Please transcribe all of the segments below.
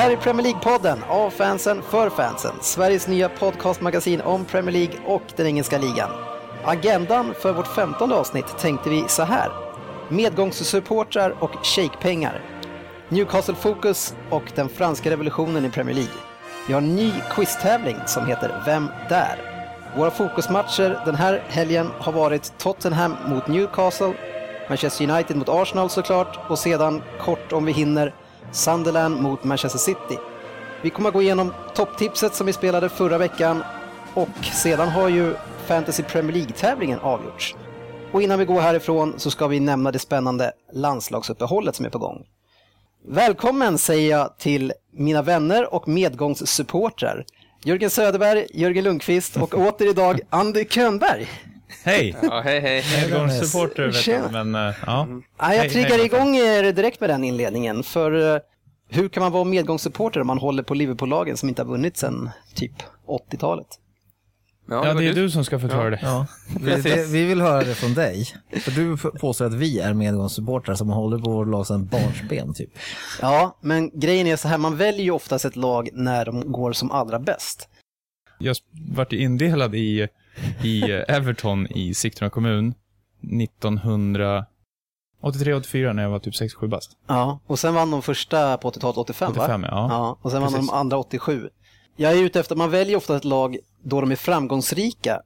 här är Premier League-podden av fansen för fansen. Sveriges nya podcastmagasin om Premier League och den engelska ligan. Agendan för vårt femtonde avsnitt tänkte vi så här. Medgångssupportrar och shakepengar. Newcastle Focus och den franska revolutionen i Premier League. Vi har en ny quiztävling som heter Vem där? Våra fokusmatcher den här helgen har varit Tottenham mot Newcastle, Manchester United mot Arsenal såklart och sedan kort om vi hinner Sunderland mot Manchester City. Vi kommer att gå igenom topptipset som vi spelade förra veckan och sedan har ju Fantasy Premier League-tävlingen avgjorts. Och innan vi går härifrån så ska vi nämna det spännande landslagsuppehållet som är på gång. Välkommen säger jag till mina vänner och medgångssupportrar. Jörgen Söderberg, Jörgen Lundqvist och åter idag Andy Könberg. Hej! Ja, hej, hej. Medgångssupporter vet jag, men uh, ja. Ja, jag Hej, triggar hej, igång er direkt med den inledningen. För eh, hur kan man vara medgångssupporter om man håller på Liverpool-lagen som inte har vunnit sedan typ 80-talet? Ja, var det är du som ska förklara det. Ja, vi, det, vi vill höra det från dig. För du påstår att vi är medgångssupportrar som håller på vårt lag sedan barnsben typ. Ja, men grejen är så här, man väljer ju oftast ett lag när de går som allra bäst. Jag vart indelad i, i Everton i Sigtuna kommun 1983-84 när jag var typ 6-7 bast. Ja, och sen vann de första på 80-talet 85, 85 va? ja. Ja, och sen vann Precis. de andra 87. Jag är ute efter, man väljer ofta ett lag då de är framgångsrika.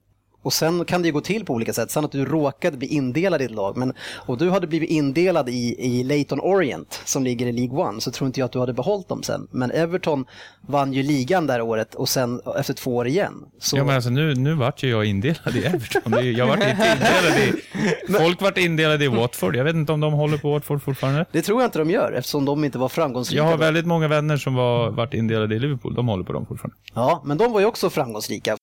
Och sen kan det ju gå till på olika sätt. Sen att du råkade bli indelad i ett lag. Men, och du hade blivit indelad i, i Leyton Orient som ligger i League One. Så tror inte jag att du hade behållit dem sen. Men Everton vann ju ligan där året och sen efter två år igen. Så, Ja men alltså nu, nu vart ju jag indelad i Everton. Jag vart inte indelad i... Folk vart indelade i Watford. Jag vet inte om de håller på Watford fortfarande. Det tror jag inte de gör eftersom de inte var framgångsrika. Jag har väldigt många vänner som var, vart indelade i Liverpool. De håller på dem fortfarande. Ja, men de var ju också framgångsrika.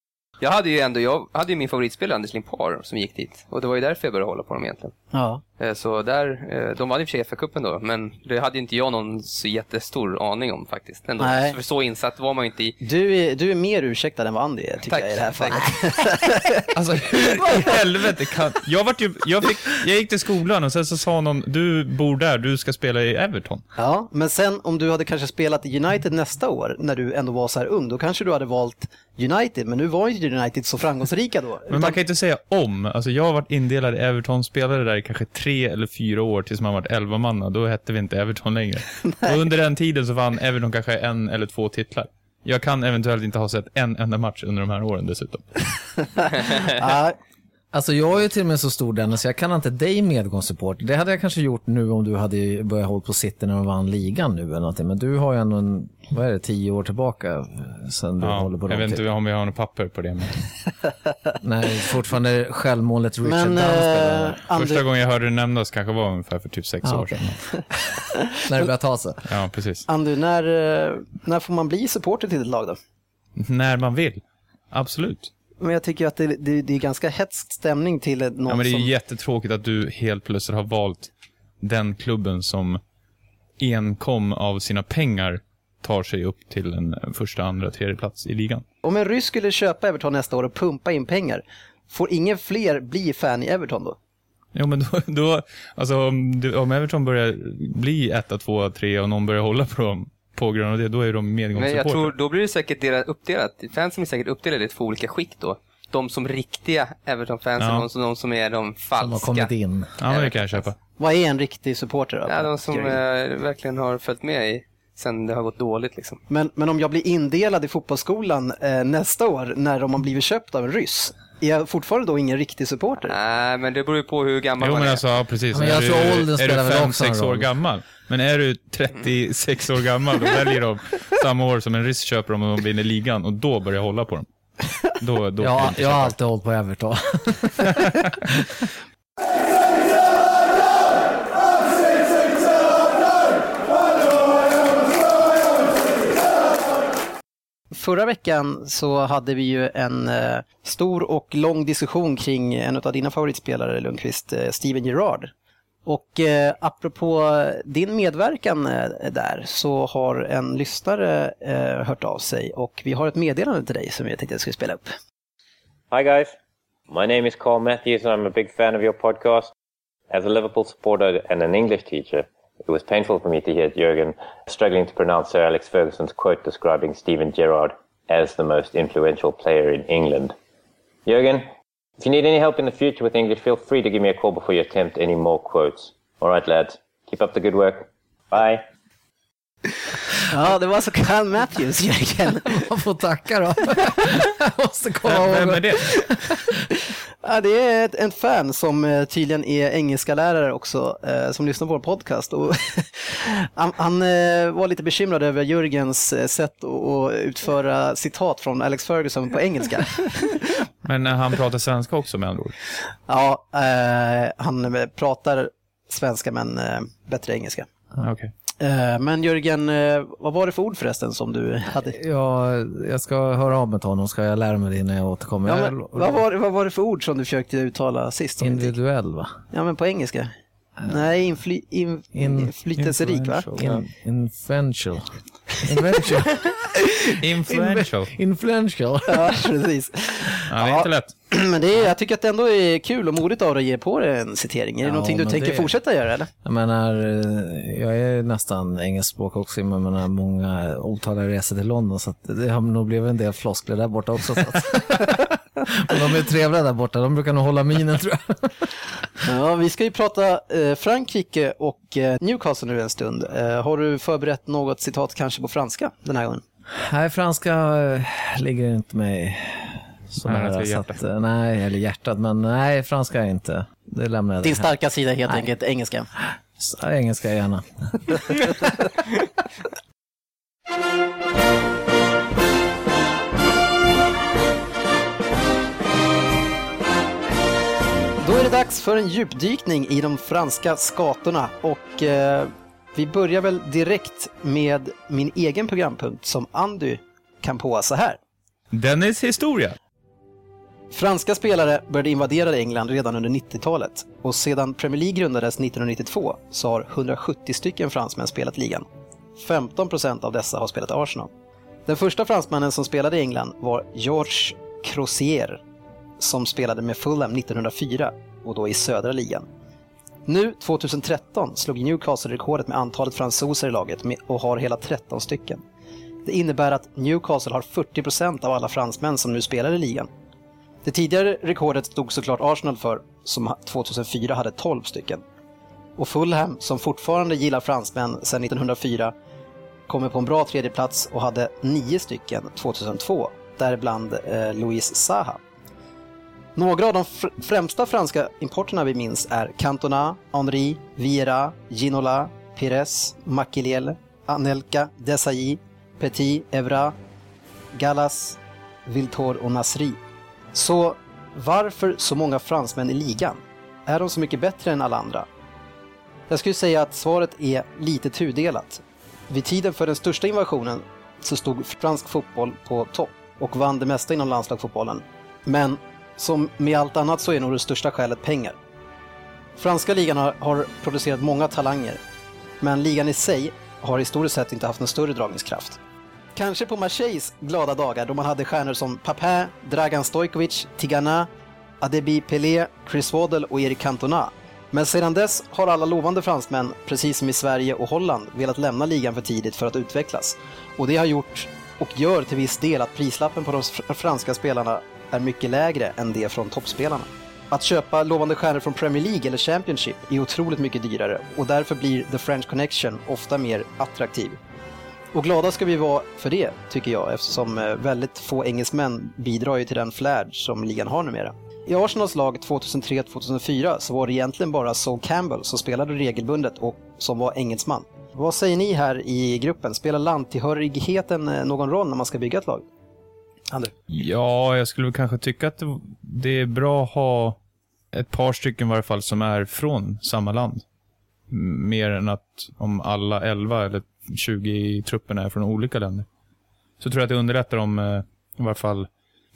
Jag hade ju ändå, jag hade ju min favoritspelare Anders Limpar som gick dit. Och det var ju därför jag började hålla på dem egentligen. Ja. Eh, Så där, eh, de vann i och för sig FA-cupen då, men det hade ju inte jag någon så jättestor aning om faktiskt. Ändå. Nej. För så insatt var man ju inte i. Du är, du är mer ursäktad än vad Andy är, tycker Tack, jag i det här tack. fallet. Alltså hur i helvete kan... Jag, vart ju, jag, fick, jag gick till skolan och sen så sa någon, du bor där, du ska spela i Everton. Ja, men sen om du hade kanske spelat i United nästa år, när du ändå var så här ung, då kanske du hade valt United, men nu var ju United så framgångsrika då. Men man kan inte säga om. Alltså jag har varit indelad i Everton, spelade där i kanske tre eller fyra år tills man varit elva manna. Då hette vi inte Everton längre. och under den tiden så vann Everton kanske en eller två titlar. Jag kan eventuellt inte ha sett en enda match under de här åren dessutom. ja, Alltså jag är ju till och med så stor Dennis, jag kan inte dig medgångssupport. Det hade jag kanske gjort nu om du hade börjat hålla på City när de vann ligan nu eller någonting. Men du har ju ändå en, vad är det, tio år tillbaka sen du Ja, håller på jag vet inte typ. om vi har något papper på det. Men Nej, fortfarande självmålet Richard men Dunn eh, Andy, första gången jag hörde det nämnas kanske var ungefär för typ sex Ah, år okej. sedan. När det börjar ta sig. Ja, precis. Andy när, eh, när får man bli supporter till ett lag då? När man vill. Absolut. Men jag tycker att det, det, det är ganska hetsk stämning till någon Ja, men det är som... jättetråkigt att du helt plötsligt har valt den klubben som enkom av sina pengar tar sig upp till en första, andra, tredje plats i ligan. Om en ryss skulle köpa Everton nästa år och pumpa in pengar, får ingen fler bli fan i Everton då? Jo, men då, då alltså om, om Everton börjar bli etta, tvåa, trea och någon börjar hålla på dem på grund av det, då är de Men jag medgångssupportrar. tror, då blir det säkert delat, uppdelat. Fansen blir säkert uppdelade i två olika skikt då. De som riktiga Everton-fansen Ja. och de som är de falska. Som har kommit in. Ja, det kan jag köpa. Vad är en riktig supporter då? Ja, de som eh, verkligen har följt med i sen det har gått dåligt liksom. Men, men om jag blir indelad i fotbollsskolan eh, nästa år när de har blivit köpt av en ryss, är jag fortfarande då ingen riktig supporter? Nej, men det beror ju på hur gammal Jo, man är. alltså, ja, precis. Ja, men jag är tror åldern är spelar du väl fem, också en sex år roll. gammal. Men är du 36 år gammal, då väljer de samma år som en ryss köper dem och de vinner ligan och då börjar jag hålla på dem. Då, då Jag, inte jag har alltid hållit på Everton. Förra veckan så hade vi ju en eh, stor och lång diskussion kring en av dina favoritspelare Lundqvist, eh, Steven Gerrard. Och eh, apropå din medverkan eh, där så har en lyssnare eh, hört av sig och vi har ett meddelande till dig som jag tänkte jag skulle spela upp. Hi, guys. My name is Carl Matthews, and I'm a big fan of your podcast. As a Liverpool supporter and an English teacher, it was painful for me to hear Jurgen struggling to pronounce Sir Alex Ferguson's quote describing Steven Gerrard as the most influential player in England. Jurgen, if you need any help in the future with English, feel free to give me a call before you attempt any more quotes. All right, lads. Keep up the good work. Bye. Ja, det var alltså Carl Matthews, Jörgen. Man får tacka då. Jag måste komma Vem, vem ihåg. är det? Ja, det är ett, en fan som eh, tydligen är engelska lärare också, eh, som lyssnar på vår podcast. Och han han eh, var lite bekymrad över Jörgens eh, sätt att, utföra citat från Alex Ferguson på engelska. Men när han pratar svenska också med andra ord. ja, eh, han eh, pratar svenska men eh, bättre engelska. Okej. Eh, men Jörgen, eh, vad var det för ord förresten som du hade? Ja, jag ska höra av mig till honom, ska jag lära mig det innan jag återkommer. Ja, men, vad, var, vad var det för ord som du försökte uttala sist? Individuell va? Ja, men på engelska. Nej, infly, in, In- inflytelserik va? In, influential. Influential. Influential. Influential. Ja, precis. Ja, det är inte lätt. Men det är, jag tycker att det ändå är kul och modigt av dig att ge på dig en citering. Är det Ja, någonting du tänker det- fortsätta göra eller? Jag menar, eh, jag är nästan engelskspråk också, men jag menar många otaliga resor till London, så att det har nog blivit en del floskler där borta också. De är trevliga där borta, de brukar nog hålla minen tror jag. Ja, vi ska ju prata eh, Frankrike och eh, Newcastle nu en stund. Eh, har du förberett något citat kanske på franska den här gången? Nej, franska ligger inte mig så Nej, nära. Så hjärtat. att, nej, eller hjärtat, men nej, franska är inte. Det lämnar jag Din starka sida är helt Nej. enkelt engelska. Så, Engelska gärna. är dags för en djupdykning i de franska skatorna och eh, vi börjar väl direkt med min egen programpunkt som Andy kan på så här. Dennis historia. Franska spelare började invadera England redan under 90-talet och sedan Premier League grundades 1992 så har 170 stycken fransmän spelat ligan. 15 procent av dessa har spelat Arsenal. Den första fransmannen som spelade i England var Georges Crozier som spelade med Fulham 1904 och då i södra ligan. Nu 2013 slog Newcastle rekordet med antalet fransoser i laget och har hela 13 stycken. Det innebär att Newcastle har 40 procent av alla fransmän som nu spelar i ligan. Det tidigare rekordet stod såklart Arsenal för, som 2004 hade 12 stycken. Och Fulham, som fortfarande gillar fransmän sedan 1904, kommer på en bra tredjeplats och hade 9 stycken 2002, däribland eh, Louis Saha. Några av de fr- främsta franska importerna vi minns är Cantona, Henri, Vieira, Ginola, Pires, Makiliel, Anelka, Desailly, Petit, Evra, Gallas, Viltor och Nasri. Så varför så många fransmän i ligan? Är de så mycket bättre än alla andra? Jag skulle säga att svaret är lite tudelat. Vid tiden för den största invasionen så stod fransk fotboll på topp och vann det mesta inom landslagsfotbollen. Men som med allt annat så är nog det största skälet pengar. Franska ligan har, har producerat många talanger, men ligan i sig har historiskt sett inte haft någon större dragningskraft. Kanske på Marseilles glada dagar då man hade stjärnor som Papin, Dragan Stojkovic, Tigana, Adebi Pelé, Chris Waddle och Erik Cantona. Men sedan dess har alla lovande fransmän, precis som i Sverige och Holland, velat lämna ligan för tidigt för att utvecklas. Och det har gjort och gör till viss del att prislappen på de franska spelarna är mycket lägre än det från toppspelarna. Att köpa lovande stjärnor från Premier League eller Championship är otroligt mycket dyrare och därför blir The French Connection ofta mer attraktiv. Och glada ska vi vara för det, tycker jag, eftersom eh, väldigt få engelsmän bidrar ju till den flärd som ligan har numera. I Arsenals lag 2003-2004 så var det egentligen bara Sol Campbell som spelade regelbundet och som var engelsman. Vad säger ni här i gruppen? Spelar landtillhörigheten eh, någon roll när man ska bygga ett lag? Ander? Ja, jag skulle väl kanske tycka att det, är bra att ha ett par stycken i varje fall som är från samma land. Mer än att om alla 11 eller 20 i truppen är från olika länder. Så tror jag att det underlättar om eh, i varje fall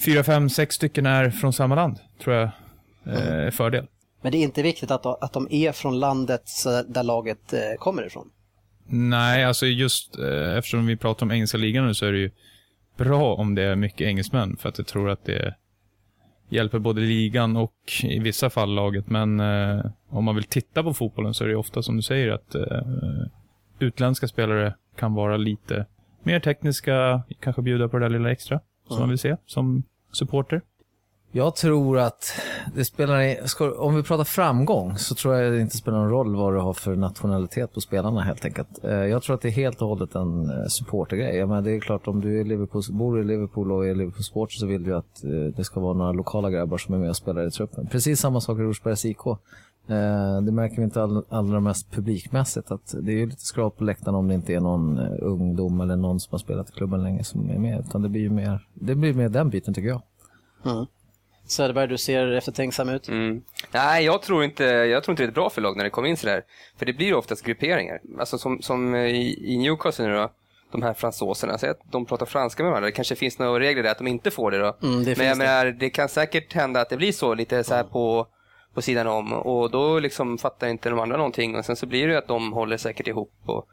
4, 5, 6 stycken är från samma land. Tror jag eh, är fördel. Men det är inte viktigt att, att de är från landet så- där laget eh, kommer ifrån. Nej, alltså just eh, eftersom vi pratar om engelska ligan nu så är det ju bra om det är mycket engelsmän för att jag tror att det hjälper både ligan och i vissa fall laget. Men eh, om man vill titta på fotbollen så är det ofta som du säger att eh, utländska spelare kan vara lite mer tekniska, kanske bjuda på det där lilla extra som man vill se som supporter. Jag tror att det spelar, ska, om vi pratar framgång så tror jag det inte spelar någon roll vad du har för nationalitet på spelarna helt enkelt. Eh, jag tror att det är helt och hållet en eh, supportergrej. Jag det är klart om du är Liverpool, bor i Liverpool och är Liverpool Sports så vill du ju att eh, det ska vara några lokala grabbar som är med och spelar i truppen. Precis samma sak i Rosbergs IK. Det märker vi inte all, allra mest publikmässigt att det är ju lite skrap på läktaren om det inte är någon ungdom eller någon som har spelat i klubben länge som är med. Utan det blir ju mer, det blir mer den biten tycker jag. Mm. Söderberg, du ser eftertänksam ut. Mm. Nej, jag tror, inte, jag tror inte det är bra för lag när det kommer in sådär. För det blir oftast grupperingar. Alltså som, som i, i Newcastle nu då, de här fransoserna, säg att de pratar franska med varandra. Det kanske finns några regler där att de inte får det då. Mm, det Men jag det. menar, det kan säkert hända att det blir så lite så här på, på sidan om och då liksom fattar inte de andra någonting och sen så blir det att de håller säkert ihop. Och,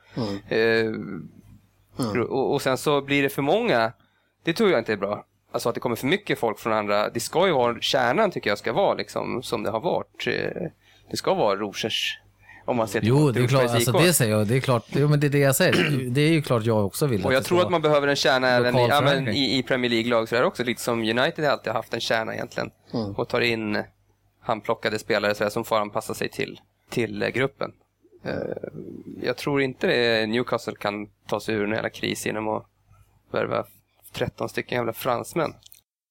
eh, och, och sen så blir det för många, det tror jag inte är bra. Alltså att det kommer för mycket folk från andra. Det ska ju vara, kärnan tycker jag ska vara liksom som det har varit. Eh, Det ska vara Rosers. Om man ser till Jo, det är klart, alltså det säger jag. Det är klart, jo, men det är det jag säger. Det är ju klart jag också vill Och jag tror att man behöver en kärna även i, ja, i, i Premier League-lag så är det också lite som United har alltid haft en kärna egentligen. Och tar in handplockade spelare så här, som får anpassa sig till, till eh, gruppen. Eh, jag tror inte det, Newcastle kan ta sig ur en jävla kris genom att värva 13 stycken jävla fransmän.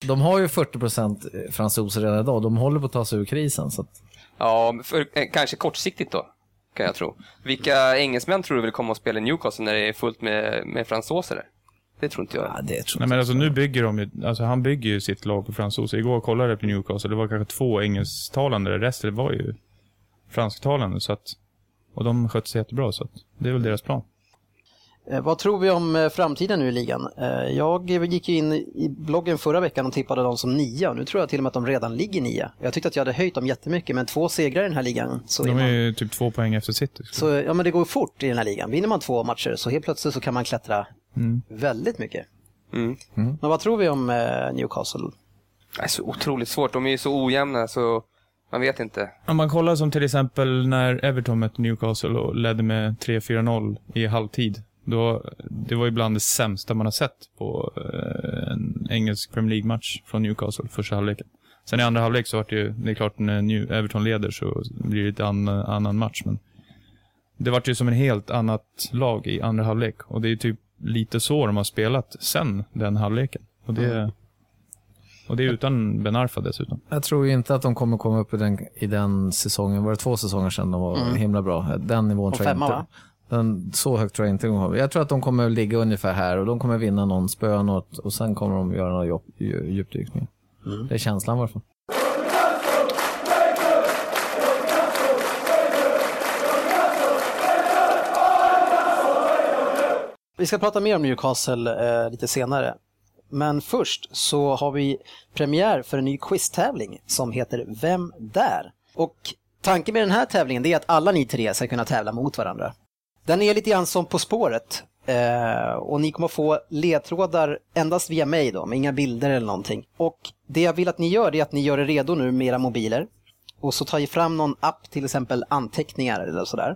De har ju 40% fransoser redan idag. De håller på att ta sig ur krisen. Så att, Ja, för, eh, kanske kortsiktigt då, kan jag tro. Vilka engelsmän tror du vill komma och spela i Newcastle när det är fullt med, med fransoser där? Det tror inte jag. ja, det tror Nej, men alltså nu bygger de ju, alltså han bygger ju sitt lag på fransoser. Igår kollade jag på Newcastle, det var kanske två engelsktalande, resten var ju fransktalande. Så att, och de skötte sig jättebra, så att det är väl deras plan. Eh, Vad tror vi om eh, framtiden nu i ligan? Eh, Jag gick in i bloggen förra veckan och tippade dem som nia och nu tror jag till och med att de redan ligger nia. Jag tyckte att jag hade höjt dem jättemycket men två segrar i den här ligan så, är De är man, ju typ två poäng efter City. så ja, men det går fort i den här ligan. Vinner man två matcher så helt plötsligt så kan man klättra väldigt mycket. Mm. Men vad tror vi om Newcastle? Det är så otroligt svårt. De är ju så ojämna så man vet inte. Om man kollar som till exempel när Everton mötte Newcastle och ledde med 3-4-0 i halvtid. Då, det var ibland det sämsta man har sett på eh, en engelsk Premier League-match från Newcastle, första halvleken. Sen i andra halvlek så var det ju, det är klart när New, Everton leder så blir det ett an, annan match, men det var ju som en helt annat lag i andra halvlek. Och det är typ lite så de har spelat sen den halvleken. Och det, och det är utan Ben Arfa dessutom. Jag tror ju inte att de kommer komma upp i den, i den säsongen. Var det två säsonger sedan de var himla bra? Den nivån Och tror jag femma, inte. va? Den, så högt tror jag inte de kommer. Jag tror att de kommer ligga ungefär här och de kommer vinna någon, spöa något och sen kommer de göra några djup, dju- djupdykningar. Det är känslan i alla fall. Vi ska prata mer om Newcastle eh, lite senare. Men först så har vi premiär för en ny quiztävling som heter Vem där? Och tanken med den här tävlingen är att alla ni tre ska kunna tävla mot varandra. Den är lite grann som På spåret. Eh, och ni kommer få ledtrådar endast via mig då, med inga bilder eller någonting. Och det jag vill att ni gör är att ni gör er redo nu med era mobiler. Och så tar ni fram någon app, till exempel anteckningar eller sådär.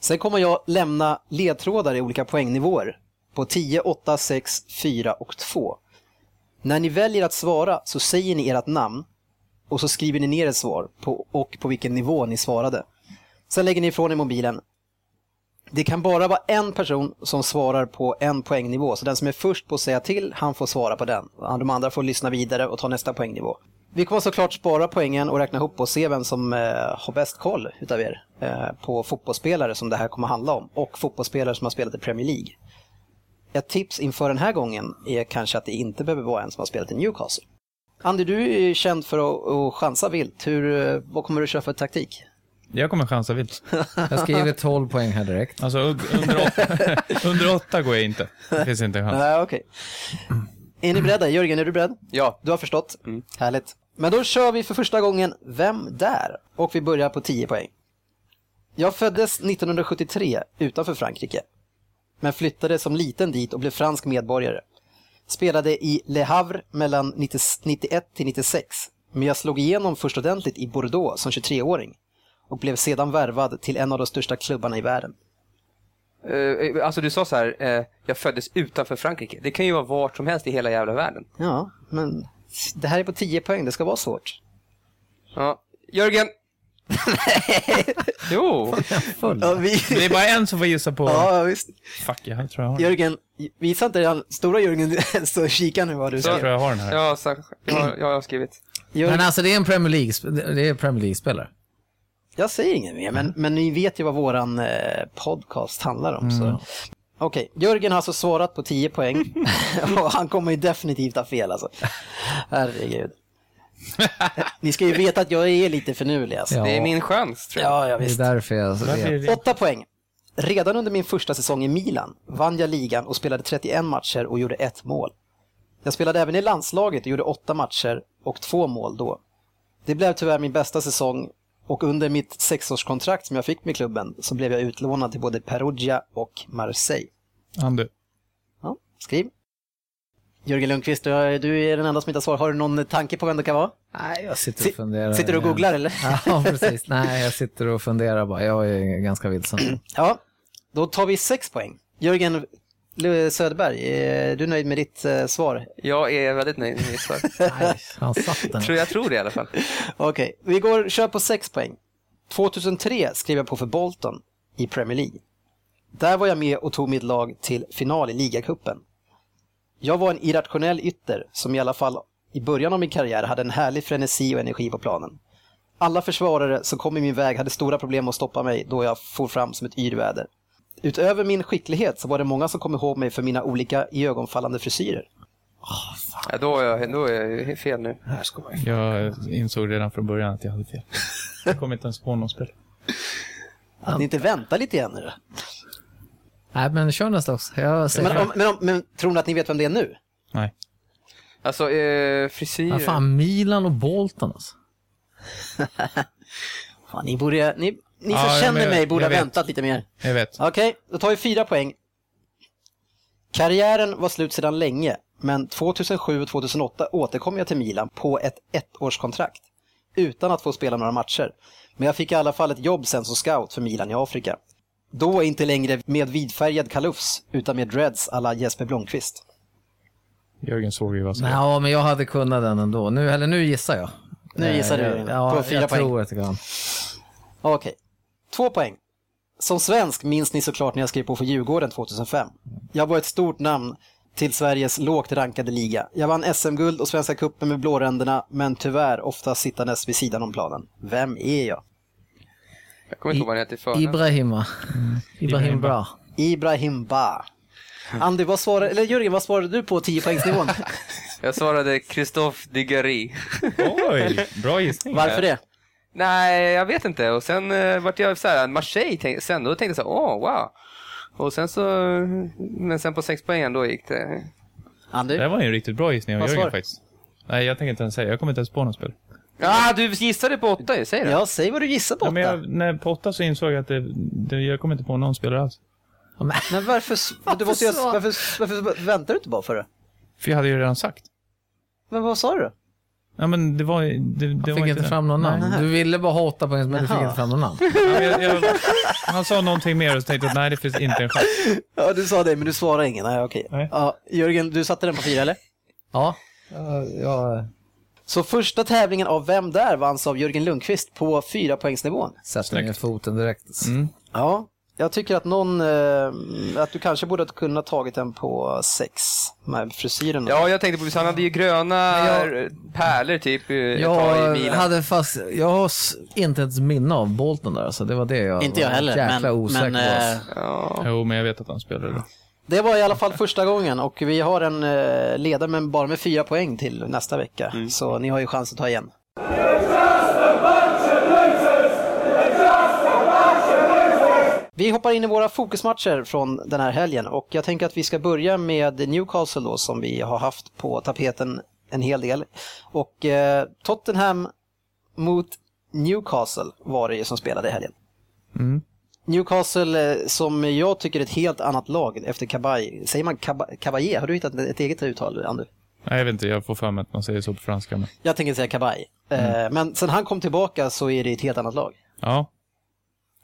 Sen kommer jag lämna ledtrådar i olika poängnivåer på 10, 8, 6, 4 och 2. När ni väljer att svara så säger ni ert namn och så skriver ni ner ett svar på, och på vilken nivå ni svarade. Sen lägger ni ifrån er mobilen. Det kan bara vara en person som svarar på en poängnivå, så den som är först på att säga till, han får svara på den. De andra får lyssna vidare och ta nästa poängnivå. Vi kommer såklart spara poängen och räkna ihop och se vem som eh, har bäst koll utav er eh, på fotbollsspelare som det här kommer handla om och fotbollsspelare som har spelat i Premier League. Ett tips inför den här gången är kanske att det inte behöver vara en som har spelat i Newcastle. Andy, du är ju känd för att, att chansa vilt. Hur, eh, vad kommer du köra för taktik? Jag kommer chansa vilt. Jag skriver 12 poäng här direkt. Alltså under åtta, under åtta går jag inte. Det finns inte en chans. Nej, okej. Är ni beredda? Jörgen, är du beredd? Ja. Du har förstått? Härligt. Men då kör vi för första gången Vem där? Och vi börjar på 10 poäng. Jag föddes 1973 utanför Frankrike. Men flyttade som liten dit och blev fransk medborgare. Spelade i Le Havre mellan 90 91 till 96. men jag slog igenom först ordentligt i Bordeaux som 23-åring och blev sedan värvad till en av de största klubbarna i världen. Eh, alltså du sa så här, eh, jag föddes utanför Frankrike. Det kan ju vara vart som helst i hela jävla världen. Ja, men det här är på 10 poäng, det ska vara svårt. Ja. Jörgen! jo! Ja, vi... Det är bara en som får gissa på... ja visst. Fuck, jag tror jag har den. Jörgen, visa inte den stora Jörgen så kika nu vad du Jag skrev. tror jag har den här. Ja, så, jag, har- jag har skrivit. Jörgen, Men alltså det är en Premier League, det är Premier League-spelare. Jag säger inget mer, men, men ni vet ju vad våran eh, podcast handlar om. Så. Okej, Jörgen har alltså svarat på 10 poäng och han kommer ju definitivt ha fel alltså. Herregud. Ni ska ju veta att jag är lite finurlig alltså. Ja. Det är min chans, tror jag. Ja, ja Det är visst. därför jag vet. Åtta poäng. Redan under min första säsong i Milan vann jag ligan och spelade 31 matcher och gjorde ett mål. Jag spelade även i landslaget och gjorde åtta matcher och två mål då. Det blev tyvärr min bästa säsong och under mitt sexårskontrakt som jag fick med klubben så blev jag utlånad till både Perugia och Marseille. Andu. Ja, skriv. Jörgen Lundqvist, du är den enda som inte har svar. Har du någon tanke på vem det kan vara? Nej, jag sitter Si- och funderar. Sitter du och googlar eller? Ja, precis. Nej, jag sitter och funderar bara. Jag är ganska vilsen. Ja, då tar vi sex poäng. Jörgen Söderberg, är du nöjd med ditt eh, svar? Jag är väldigt nöjd med mitt svar. Nej, han satt den. tror jag tror det i alla fall. Okej, vi går kör på sex poäng. 2003 skrev jag på för Bolton i Premier League. Där var jag med och tog mitt lag till final i ligacupen. Jag var en irrationell ytter som i alla fall i början av min karriär hade en härlig frenesi och energi på planen. Alla försvarare som kom i min väg hade stora problem att stoppa mig då jag for fram som ett yrväder. Utöver min skicklighet så var det många som kom ihåg mig för mina olika iögonfallande frisyrer. Ja, då, är jag, då är jag fel nu. Jag insåg redan från början att jag hade fel. Jag kom inte ens på någon spel. Att ni inte väntar lite igen nu? Nej, men kör nästa också. Jag säger... Men, om, men, om, men tror ni att ni vet vem det är nu? Nej. Alltså, eh, frisyr. Ja, fan, Milan och Bolton alltså. Fan, ni borde, ni, ni som ja, känner mig borde ha vet. väntat lite mer. Jag vet. Okej, då tar vi fyra poäng. Karriären var slut sedan länge, men 2007 och 2008 återkom jag till Milan på ett ettårskontrakt. Utan att få spela några matcher. Men jag fick i alla fall ett jobb sen som scout för Milan i Afrika. Då inte längre med vidfärgad kalufs, utan med dreads alla Jesper Blomqvist. Jörgen såg ju vad som Ja, men jag hade kunnat den ändå. Nu, eller nu gissar jag. Nu gissar du Eh, ja, på fyra jag poäng. tror att jag kan. Okej, två poäng. Som svensk minns ni såklart när jag skrev på för Djurgården 2005. Jag var ett stort namn till Sveriges lågt rankade liga. Jag vann SM-guld och Svenska cupen med blåränderna, men tyvärr ofta sittandes vid sidan om planen. Vem är jag? Jag kommer inte ihåg vad han heter. Ibrahima. Ibrahim Bra. Ibrahim Ba. Andy, vad svarade, eller Jörgen, vad svarade du på 10 poängsnivån? Jag svarade Christophe Digary. Oj, bra gissning. Varför det? Nej, jag vet inte. Och sen uh, vart jag så här, Marseille, tänk, sen då tänkte jag så här, åh, wow. Och sen så, men sen på sex poäng då gick det. Andy? Det var ju en riktigt bra gissning av Jörgen faktiskt. Nej, jag tänker inte ens säga. Jag kommer inte ens på något spel. Ja, ah, du gissade på åtta ju, säg det. Ja, säg vad du gissar på Ja, men åtta. jag, när på åtta så insåg jag att det, det, jag kommer inte på någon spelare alls. Men varför, du måste, ju- varför, varför väntar du inte bara för det? För jag hade ju redan sagt. Men vad sa du? Ja, men det var. Det, det Jag var fick inte det. fram någon Nej. namn. Du ville bara ha åtta poäng, men du fick inte fram någon namn. Ja, jag, jag, han sa någonting mer och så tänkte jag att nej, det finns inte en chans. Ja, du sa det, men du svarade ingen. Nej, okej. Nej. Ja, Jörgen, du satte den på fyra, eller? Ja. Ja, ja. Så första tävlingen av Vem där vanns av Jörgen Lundqvist på fyra poängsnivån. Sätter ner foten direkt. Mm. Ja, jag tycker att någon, eh, att du kanske borde kunna tagit den på sex med frisyren. Ja, jag tänkte på, han hade ju gröna pärlor typ eh, Jag i hade fast, jag har inte ens minne av Bolton där, så det var det jag Inte jag heller, jäkla men, osäker men eh. Ja. Jo, men jag vet att han spelade. det var i alla fall första gången och vi har en eh, ledare men bara med fyra poäng till nästa vecka. Så ni har ju chans att ta igen. Vi hoppar in i våra fokusmatcher från den här helgen och jag tänker att vi ska börja med Newcastle då som vi har haft på tapeten en hel del. Och eh, Tottenham mot Newcastle var det ju som spelade i helgen. Mm. Newcastle eh, som jag tycker är ett helt annat lag efter Kabay. Säger man Kaba- Caballé? Har du hittat ett eget uttal, Andu? Nej, jag vet inte, jag får för mig att man säger så på franska. Men... Jag tänker säga Kabaj. Eh, Men sen han kom tillbaka så är det ett helt annat lag. Ja.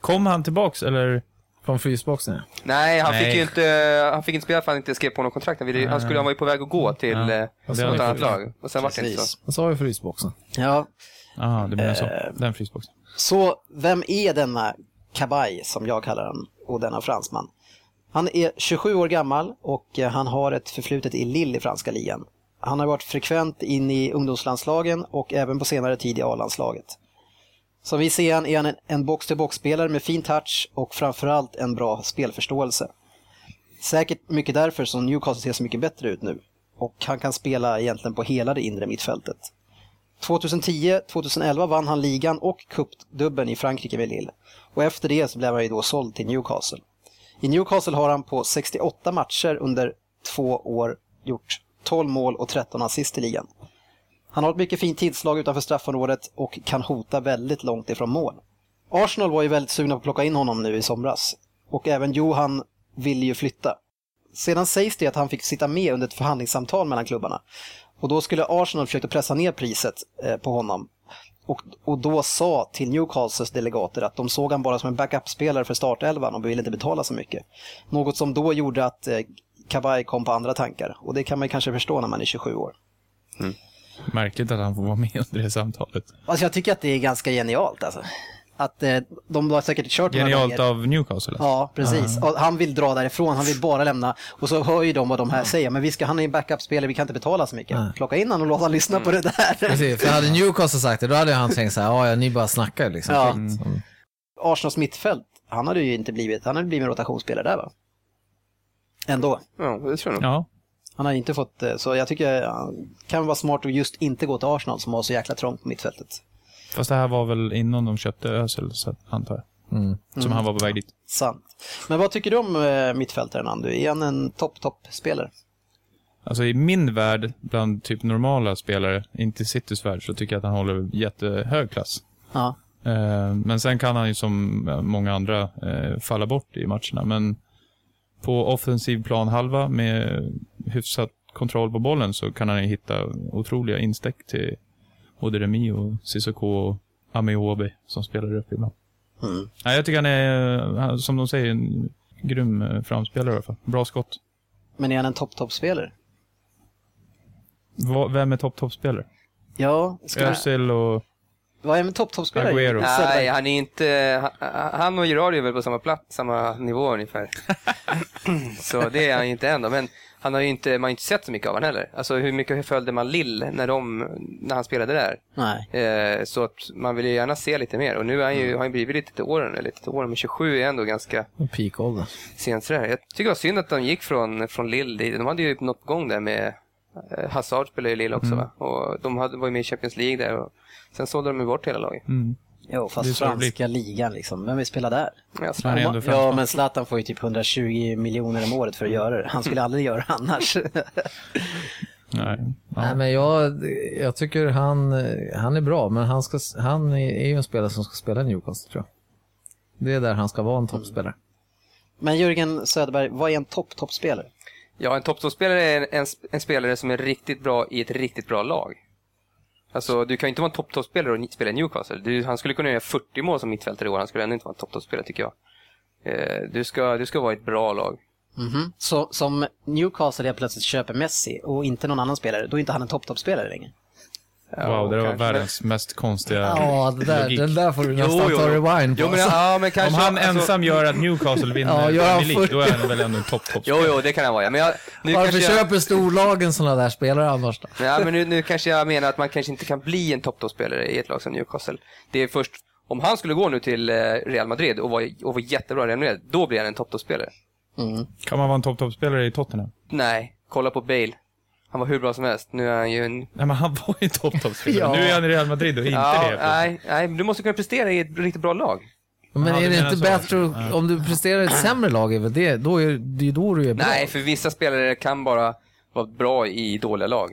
Kom han tillbaks eller? Från frysboxen ja. Nej, han Nej. fick ju inte, han fick inte spela för att han inte skrev på något kontrakt. Han, ville, han, skulle, han var ju på väg att gå till Ja. eh, har något han annat lag. Och sen var det inte så. Så har vi frysboxen. Ja, Jaha, det menar så. Eh. Den frysboxen. Så vem är denna Kabaj, som jag kallar honom, och denna fransman? Han är 27 år gammal och eh, han har ett förflutet i Lille i franska ligan. Han har varit frekvent in i ungdomslandslagen och även på senare tid i A-landslaget. Som vi ser han är han en- box-to-box-spelare med fin touch och framförallt en bra spelförståelse. Säkert mycket därför som Newcastle ser så mycket bättre ut nu. Och han kan spela egentligen på hela det inre mittfältet. 2010-2011 vann han ligan och cupdubben i Frankrike med Lille. Och efter det så blev han ju då såld till Newcastle. I Newcastle har han på 68 matcher under två år gjort 12 mål och 13 assist i ligan. Han har ett mycket fint tidslag utanför straffområdet och kan hota väldigt långt ifrån mål. Arsenal var ju väldigt sugna på att plocka in honom nu i somras. Och även Johan vill ju flytta. Sedan sägs det att han fick sitta med under ett förhandlingssamtal mellan klubbarna. Och då skulle Arsenal försöka pressa ner priset eh, på honom. Och, och då sa till Newcastles delegater att de såg han bara som en backup-spelare för startelvan och ville inte betala så mycket. Något som då gjorde att eh, Kabay kom på andra tankar. Och det kan man ju kanske förstå när man är 27 år. Mm. Märkligt att han får vara med under det samtalet. Alltså jag tycker att det är ganska genialt alltså. Att eh, de har säkert kört några Genialt gånger. av Newcastle. alltså. Ja, precis. Och han vill dra därifrån, han vill bara lämna. Och så hör ju de vad de här säger, men vi ska, han är en backup-spelare, vi kan inte betala så mycket. Plocka in honom och låta honom lyssna på det där. Precis, för hade Newcastle sagt det, då hade han tänkt så här, "Ja, ja, ni bara snackar liksom. Ja. Skit. Mm. Arsenals mittfält, han hade ju inte blivit, han hade blivit en rotationsspelare där va? Ändå. Ja, det tror jag nog. Ja. Han har inte fått, eh, så jag tycker det kan vara smart att just inte gå till Arsenal som har så jäkla trångt på mittfältet. Fast det här var väl innan de köpte Özil, antar jag. Mm. Som han var på väg dit. Sant. Men vad tycker du om eh, mittfältaren Andu? Är han en topp-topp-spelare? Alltså i min värld, bland typ normala spelare, inte Citys värld, så tycker jag att han håller jättehög klass. Ja. Eh, Men sen kan han ju som eh, många andra eh, falla bort i matcherna. Men på offensiv plan halva med hyfsat kontroll på bollen så kan han ju hitta otroliga instäck till både Remi och Sissoko och Amiobi som spelar upp ibland. Mm. Nej, jag tycker han är, som de säger, en grym eh, framspelare i alla fall. Bra skott. Men är han en topp-topp-spelare? Vem är topp-toppspelare? Ja, ska Özil och... vad är en topp-topp-spelare? Agüero. Nej, han är inte... Han, och Gerard är väl på samma plats, samma nivå ungefär. så det är han inte än då. Men han har ju inte, man har ju inte sett så mycket av honom heller. Alltså hur mycket följde man Lill när, de, när han spelade där? Nej. Eh, så att man vill ju gärna se lite mer. Och nu är han ju, har han blivit lite till åren, eller lite till åren, men 27 är ändå ganska Peak-ålder. sent sådär. Jag tycker det var synd att de gick från, från Lill. De hade ju något på gång där med Hazard spelade i Lille också va? Och de hade, var ju med i Champions League där. Och sen sålde de ju bort hela laget. Mm. Jo, Det är fast franska ligan liksom. Vem vill spela där? Ja, ändå Ja, men Zlatan får ju typ 120 miljoner om året för att göra det. Han skulle aldrig göra det annars. Nej. Nej, Ja. men jag, jag tycker han, han är bra, men han, ska, han är ju en spelare som ska spela i Newcastle tror jag. Det är där han ska vara en toppspelare. Men Jörgen Söderberg, vad är en topp-topp-spelare? Ja, en toppspelare är en, en, en spelare som är riktigt bra i ett riktigt bra lag. Alltså, du kan ju inte vara en topptoppspelare och spela i Newcastle. Du, han skulle kunna göra 40 mål som mittfältare i år. Han skulle ändå inte vara en topptoppspelare tycker jag. Eh, du, ska, du ska vara i ett bra lag. Mhm. Så som Newcastle helt plötsligt köper Messi och inte någon annan spelare, då är inte han en topp-topp-spelare längre. Ja, Wow, det var kanske. världens mest konstiga Ja, det där, logik. den där får du nästan jo, ta jo. rewind på. Jo, men, ja, men Om kanske, han alltså- ensam gör att Newcastle vinner Ja, Premier League, 40. då är han väl ändå en topp topp Jo, jo, det kan han vara. Ja. Men jag, nu Varför kanske jag, köper storlagen sådana där spelare annars då? ja, men nu, nu kanske jag menar att man kanske inte kan bli en topptoppspelare i ett lag som Newcastle. Det är först om han skulle gå nu till eh, Real Madrid och vara, och vara jättebra i Real Madrid, då blir han en topptoppspelare. Mm. Kan man vara en topp toppspelare i Tottenham? Nej, kolla på Bale. Han var hur bra som helst. Nu är han ju en... Nej, men han var ju en topp toppspelare. Ja. Nu är han i Real Madrid och inte ja, det. nej, nej, du måste kunna prestera i ett riktigt bra lag. Men Ja, är det inte bättre, att- om du presterar i ett sämre lag, är väl det, då är det är då du är bra. Nej, för vissa spelare kan bara vara bra i dåliga lag.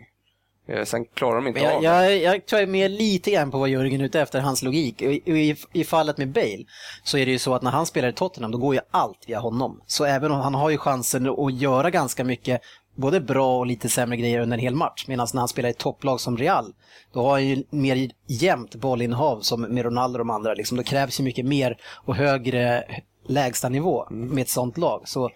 Eh, Sen klarar de inte Men av jag, det. jag, jag tror mer lite grann på vad Jörgen är ute efter, hans logik. I, i, I fallet med Bale så är det ju så att när han spelar i Tottenham då går ju allt via honom. Så även om han har ju chansen att göra ganska mycket både bra och lite sämre grejer under en hel match. Medan när han spelar i topplag som Real, då har han ju mer jämnt bollinnehav som med Ronaldo och de andra. Liksom. Då krävs ju mycket mer och högre lägstanivå med ett sånt lag. Så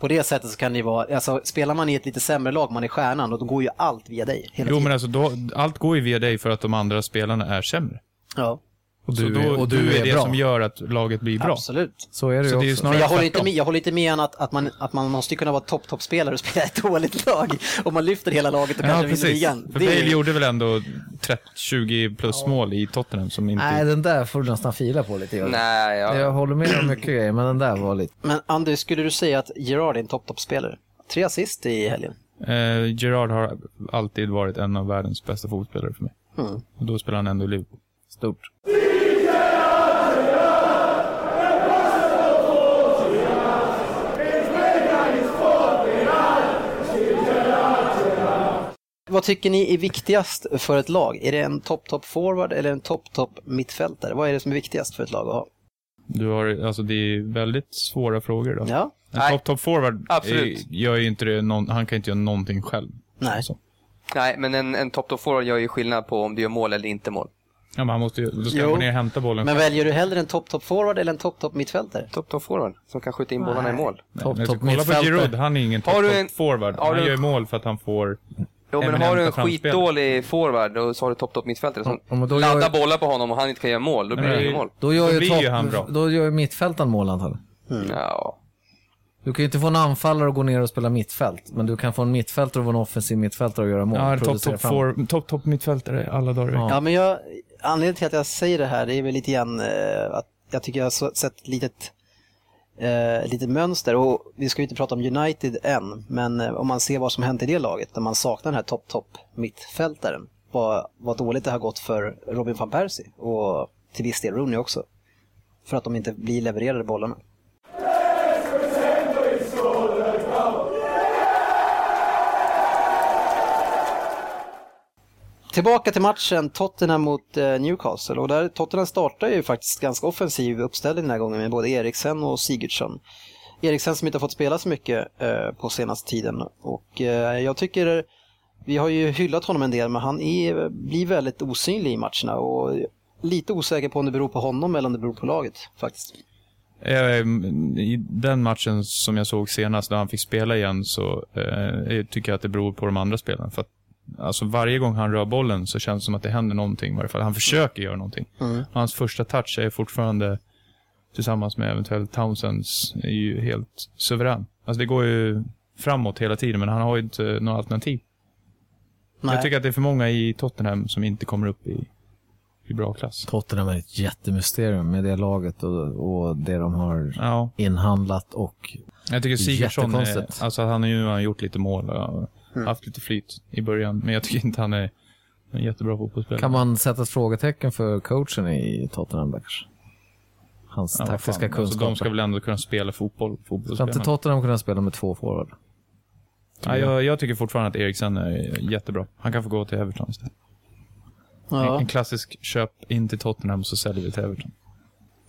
på det sättet så kan det ju vara, alltså spelar man i ett lite sämre lag, man är stjärnan, och då går ju allt via dig. Jo, tiden. men alltså då, allt går ju via dig för att de andra spelarna är sämre. Ja, Och Så du, då, är, och du, är, det bra. som gör att laget blir bra. absolut. Så är det Så ju det är också. snarare Men jag håller, inte med, jag håller inte med om att, att, man, att man måste kunna vara topp, toppspelare och spela ett dåligt lag. Om man lyfter hela laget och Ja, kanske vinner ligan. För Det är- Bale gjorde väl ändå 30, 20 plus mål i Tottenham som inte... Nej, den där får du nästan fila på lite. Jörgen. Nej, ja. Jag håller med om mycket grejer, men den där var lite... Men Anders, skulle du säga att Gerard är en topp, toppspelare? Tre assist i helgen. Eh, Gerard har alltid varit en av världens bästa fotbollsspelare för mig. Mm. Och då spelar han ändå i Liverpool. Stort. Vad tycker ni är viktigast för ett lag? Är det en topp, topp forward eller en topp, topp mittfältare? Vad är det som är viktigast för ett lag att ha? Du har, alltså det är väldigt svåra frågor då. Ja, En Nej. top, top forward Absolut. är- gör ju inte det, någon, han kan inte göra någonting själv. nej. Så. Nej, men en, en top top forward gör ju skillnad på om du gör mål eller inte mål. Ja, men han måste ju, då ska Jo. han gå ner och hämta bollen Men själv. väljer du hellre en topp, topp forward eller en topp, topp mittfältare? Top top forward som kan skjuta in bollarna i mål. Topp, Men topp kolla på. Giroud, han är ingen Har top, du top en- forward. har Han du- gör ju mål för att han får... Jo, men har du en framspel. skitdålig forward och så har du top top mittfältare som Ja, men då laddar gör- bollar på honom och han inte kan göra mål, då blir det inget mål. Då gör Då ju, topp, ju han bra. Då gör ju mittfältaren mål antagligen. Ja. Du kan ju inte få en anfallare att gå ner och spela mittfält, men du kan få en mittfältare att vara en offensiv mittfältare och göra mål. Ja, top, producera top, top, top mittfältare alla dagar Ja. Ja, men jag, anledningen till att jag säger det här det är väl lite grann eh, att jag tycker jag har sett ett litet, eh, litet mönster. Och vi ska ju inte prata om United än, men eh, om man ser vad som hänt i det laget, där man saknar den här topp-topp mittfältaren, vad, vad dåligt det har gått för Robin van Persie och till viss del Rooney också. För att de inte blir levererade bollarna. Tillbaka till matchen, Tottenham mot eh, Newcastle. Och där Tottenham startar ju faktiskt ganska offensiv uppställning den här gången med både Eriksen och Sigurdsson. Eriksen som inte har fått spela så mycket eh, på senaste tiden. Och eh, jag tycker, vi har ju hyllat honom en del, men han är, blir väldigt osynlig i matcherna. Och lite osäker på om det beror på honom eller om det beror på laget faktiskt. Eh, I den matchen som jag såg senast, när han fick spela igen, så eh, tycker jag att det beror på de andra spelarna. För att, alltså varje gång han rör bollen så känns det som att det händer någonting i varje fall. Han försöker göra någonting. Hans första touch är fortfarande, tillsammans med eventuellt Townsends, är ju helt suverän. Alltså det går ju framåt hela tiden, men han har ju inte något alternativ. Nej. Jag tycker att det är för många i Tottenham som inte kommer upp i, i bra klass. Tottenham är ett jättemysterium med det laget och, och det de har Ja, inhandlat och Jag tycker Sigurdsson, är, alltså han har ju han gjort lite mål och haft lite flyt i början. Men jag tycker inte han är en jättebra fotbollsspelare. kan man sätta ett frågetecken för coachen i Tottenham Backers? Hans Ja, taktiska fan. Alltså, kunskaper. de ska väl ändå kunna spela fotboll, Ska inte Tottenham kunna spela med två forward? ja, jag, jag tycker fortfarande att Eriksen är jättebra. Han kan få gå till Everton istället. En, Ja. en klassisk köp in till Tottenham så säljer vi till Everton.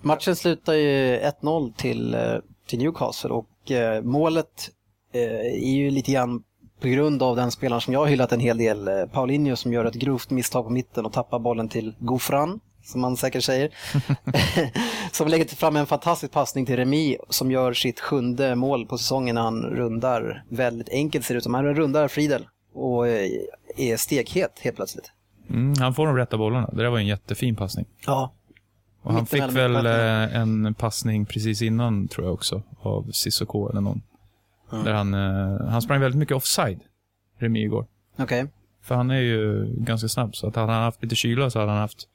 Matchen slutar ju 1-0 till, eh, till Newcastle och eh, målet eh, är ju lite grann på grund av den spelaren som jag har hyllat en hel del, eh, Paulinho som gör ett grovt misstag på mitten och tappar bollen till Gofran, som man säkert säger. som lägger fram en fantastisk passning till Remi som gör sitt sjunde mål på säsongen när han rundar, väldigt enkelt ser det ut som, han rundar Friedel och eh, är stekhet helt plötsligt. Mm, han får de rätta bollarna. Det där var en jättefin passning. Ja, Och han fick väl eh, en passning precis innan, tror jag också, av Sissoko eller någon. Där han, eh, han sprang väldigt mycket offside, Remi igår. okej. För han är ju ganska snabb, så att hade han haft lite kyla så hade han haft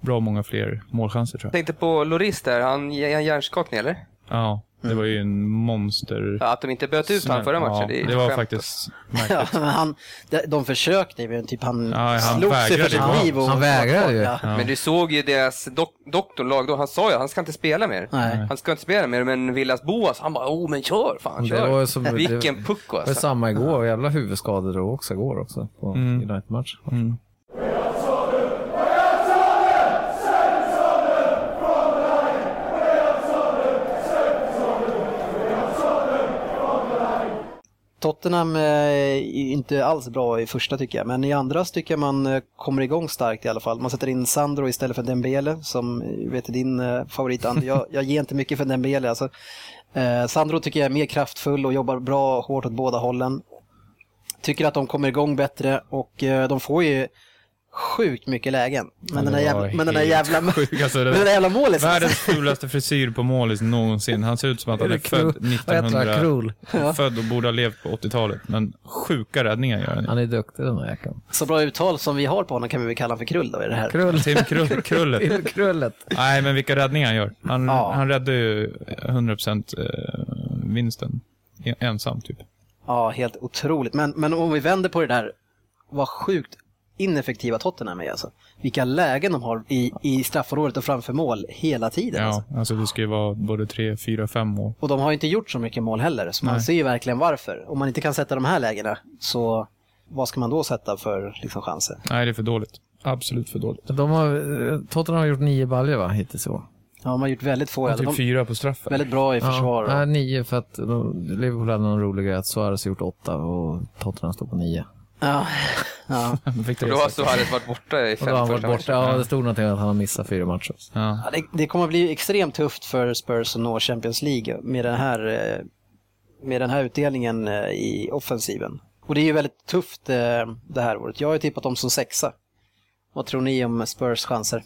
bra många fler målchanser tror jag. Tänkte på Loris där, han är han hjärnskakning eller? Ja, det var ju en monster... Ja, att de inte böt ut honom förra matchen, Ja, det är det var skämt. faktiskt Ja, märkligt. men han, de, de försökte, men typ han, Ja, han slog sig för vägrade sitt ju. liv. Och Han vägrade ju. Ja. Ja. Men du såg ju deras dok doktorlag då, han sa ju han ska inte spela mer. Nej. Han ska inte spela mer, men Villas Boas, han bara, oh men kör, fan Det kör. var ju som- Vilken det- pucko Det var alltså. samma igår, jävla huvudskador då också igår också på Mm. United-match. Mm. Tottenham eh, är inte alls bra i första tycker jag, men i andra tycker jag man eh, kommer igång starkt i alla fall. Man sätter in Sandro istället för Dembele som eh, vet är din favorit Andy. Jag, jag ger inte mycket för Dembele. Alltså, eh, Sandro tycker jag är mer kraftfull och jobbar bra hårt åt båda hållen. Tycker att de kommer igång bättre och eh, de får ju sjukt mycket lägen. Men, den, det jävla, men den helt jävla, sjuk, alltså, det- där jävla målet. Världens fulaste frisyr på målis någonsin. Han ser ut som att han är född Vad heter han? 1900... Krul. Född och borde ha levt på 80-talet. Men sjuka räddningar gör han. Han är duktig den där jäkeln. Så bra uttal som vi har på honom kan vi väl kalla honom för Krull då i det här. Krull. Tim Krull, Krullet. Till Krullet. Nej, men vilka räddningar han gör. Han, Ja. han räddar ju 100% eh, vinsten. En- Ensam, typ. Ja, helt otroligt. Men, men om vi vänder på det där, vad sjukt ineffektiva Tottenham är alltså. Vilka lägen de har i, i straffområdet och framför mål hela tiden. Ja, Alltså. alltså det ska ju vara både tre, fyra, fem mål. Och de har ju inte gjort så mycket mål heller, så man Nej. ser ju verkligen varför. Om man inte kan sätta de här lägena, så vad ska man då sätta för liksom, chanser? Nej, det är för dåligt. Absolut för dåligt. De har, Tottenham har gjort nio baljor va, hittills i år. Ja, de har gjort väldigt få. Och typ de, fyra på straffen. väldigt bra i försvar. Ja, nej, nio för att de, Liverpool hade någon rolig grej att Suarez har gjort åtta och Tottenham står på nio. Ja, ja. Och då har. Suarez varit borta i Och fem då har han varit första borta. matcherna. Ja, det stod någonting att han har missat fyra matcher. Ja. Ja, det, det kommer att bli extremt tufft för Spurs att nå Champions League med den här, eh, med den här utdelningen eh, i offensiven. Och det är ju väldigt tufft eh, det här året. Jag har ju tippat dem som sexa. Vad tror ni om Spurs chanser?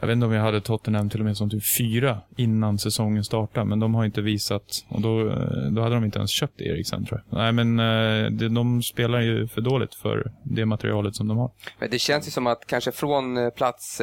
Jag vet inte om jag hade Tottenham till och med som typ fyra innan säsongen startade, men de har inte visat, och då, eh, då hade de inte ens köpt Eriksen tror jag. Nej, men eh, de, de spelar ju för dåligt för det materialet som de har. Men det känns ju som att kanske från eh, plats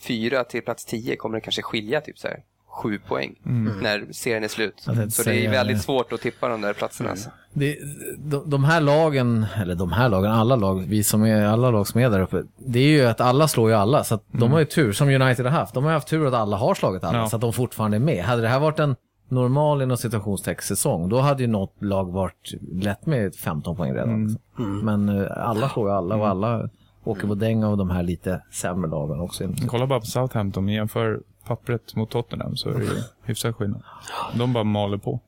fyra till plats tio kommer det kanske skilja typ så här sju poäng när serien är slut. Så det är väldigt det. svårt att tippa de där platserna. Alltså. Det, de, de här lagen, eller de här lagen, alla lag, vi som är, alla lag som är där uppe, det är ju att alla slår ju alla. Så att de har ju tur, som United har haft. De har haft tur att alla har slagit alla, Ja. så att de fortfarande är med. Hade det här varit en normal inom citationstecken säsong, då hade ju något lag varit lätt med 15 poäng redan. liksom. Men eh, alla slår ju alla och alla åker på däng av de här lite sämre lagen också. Kolla bara på Southampton, jämför pappret mot Tottenham så är det ju hyfsad skillnad. De bara maler på.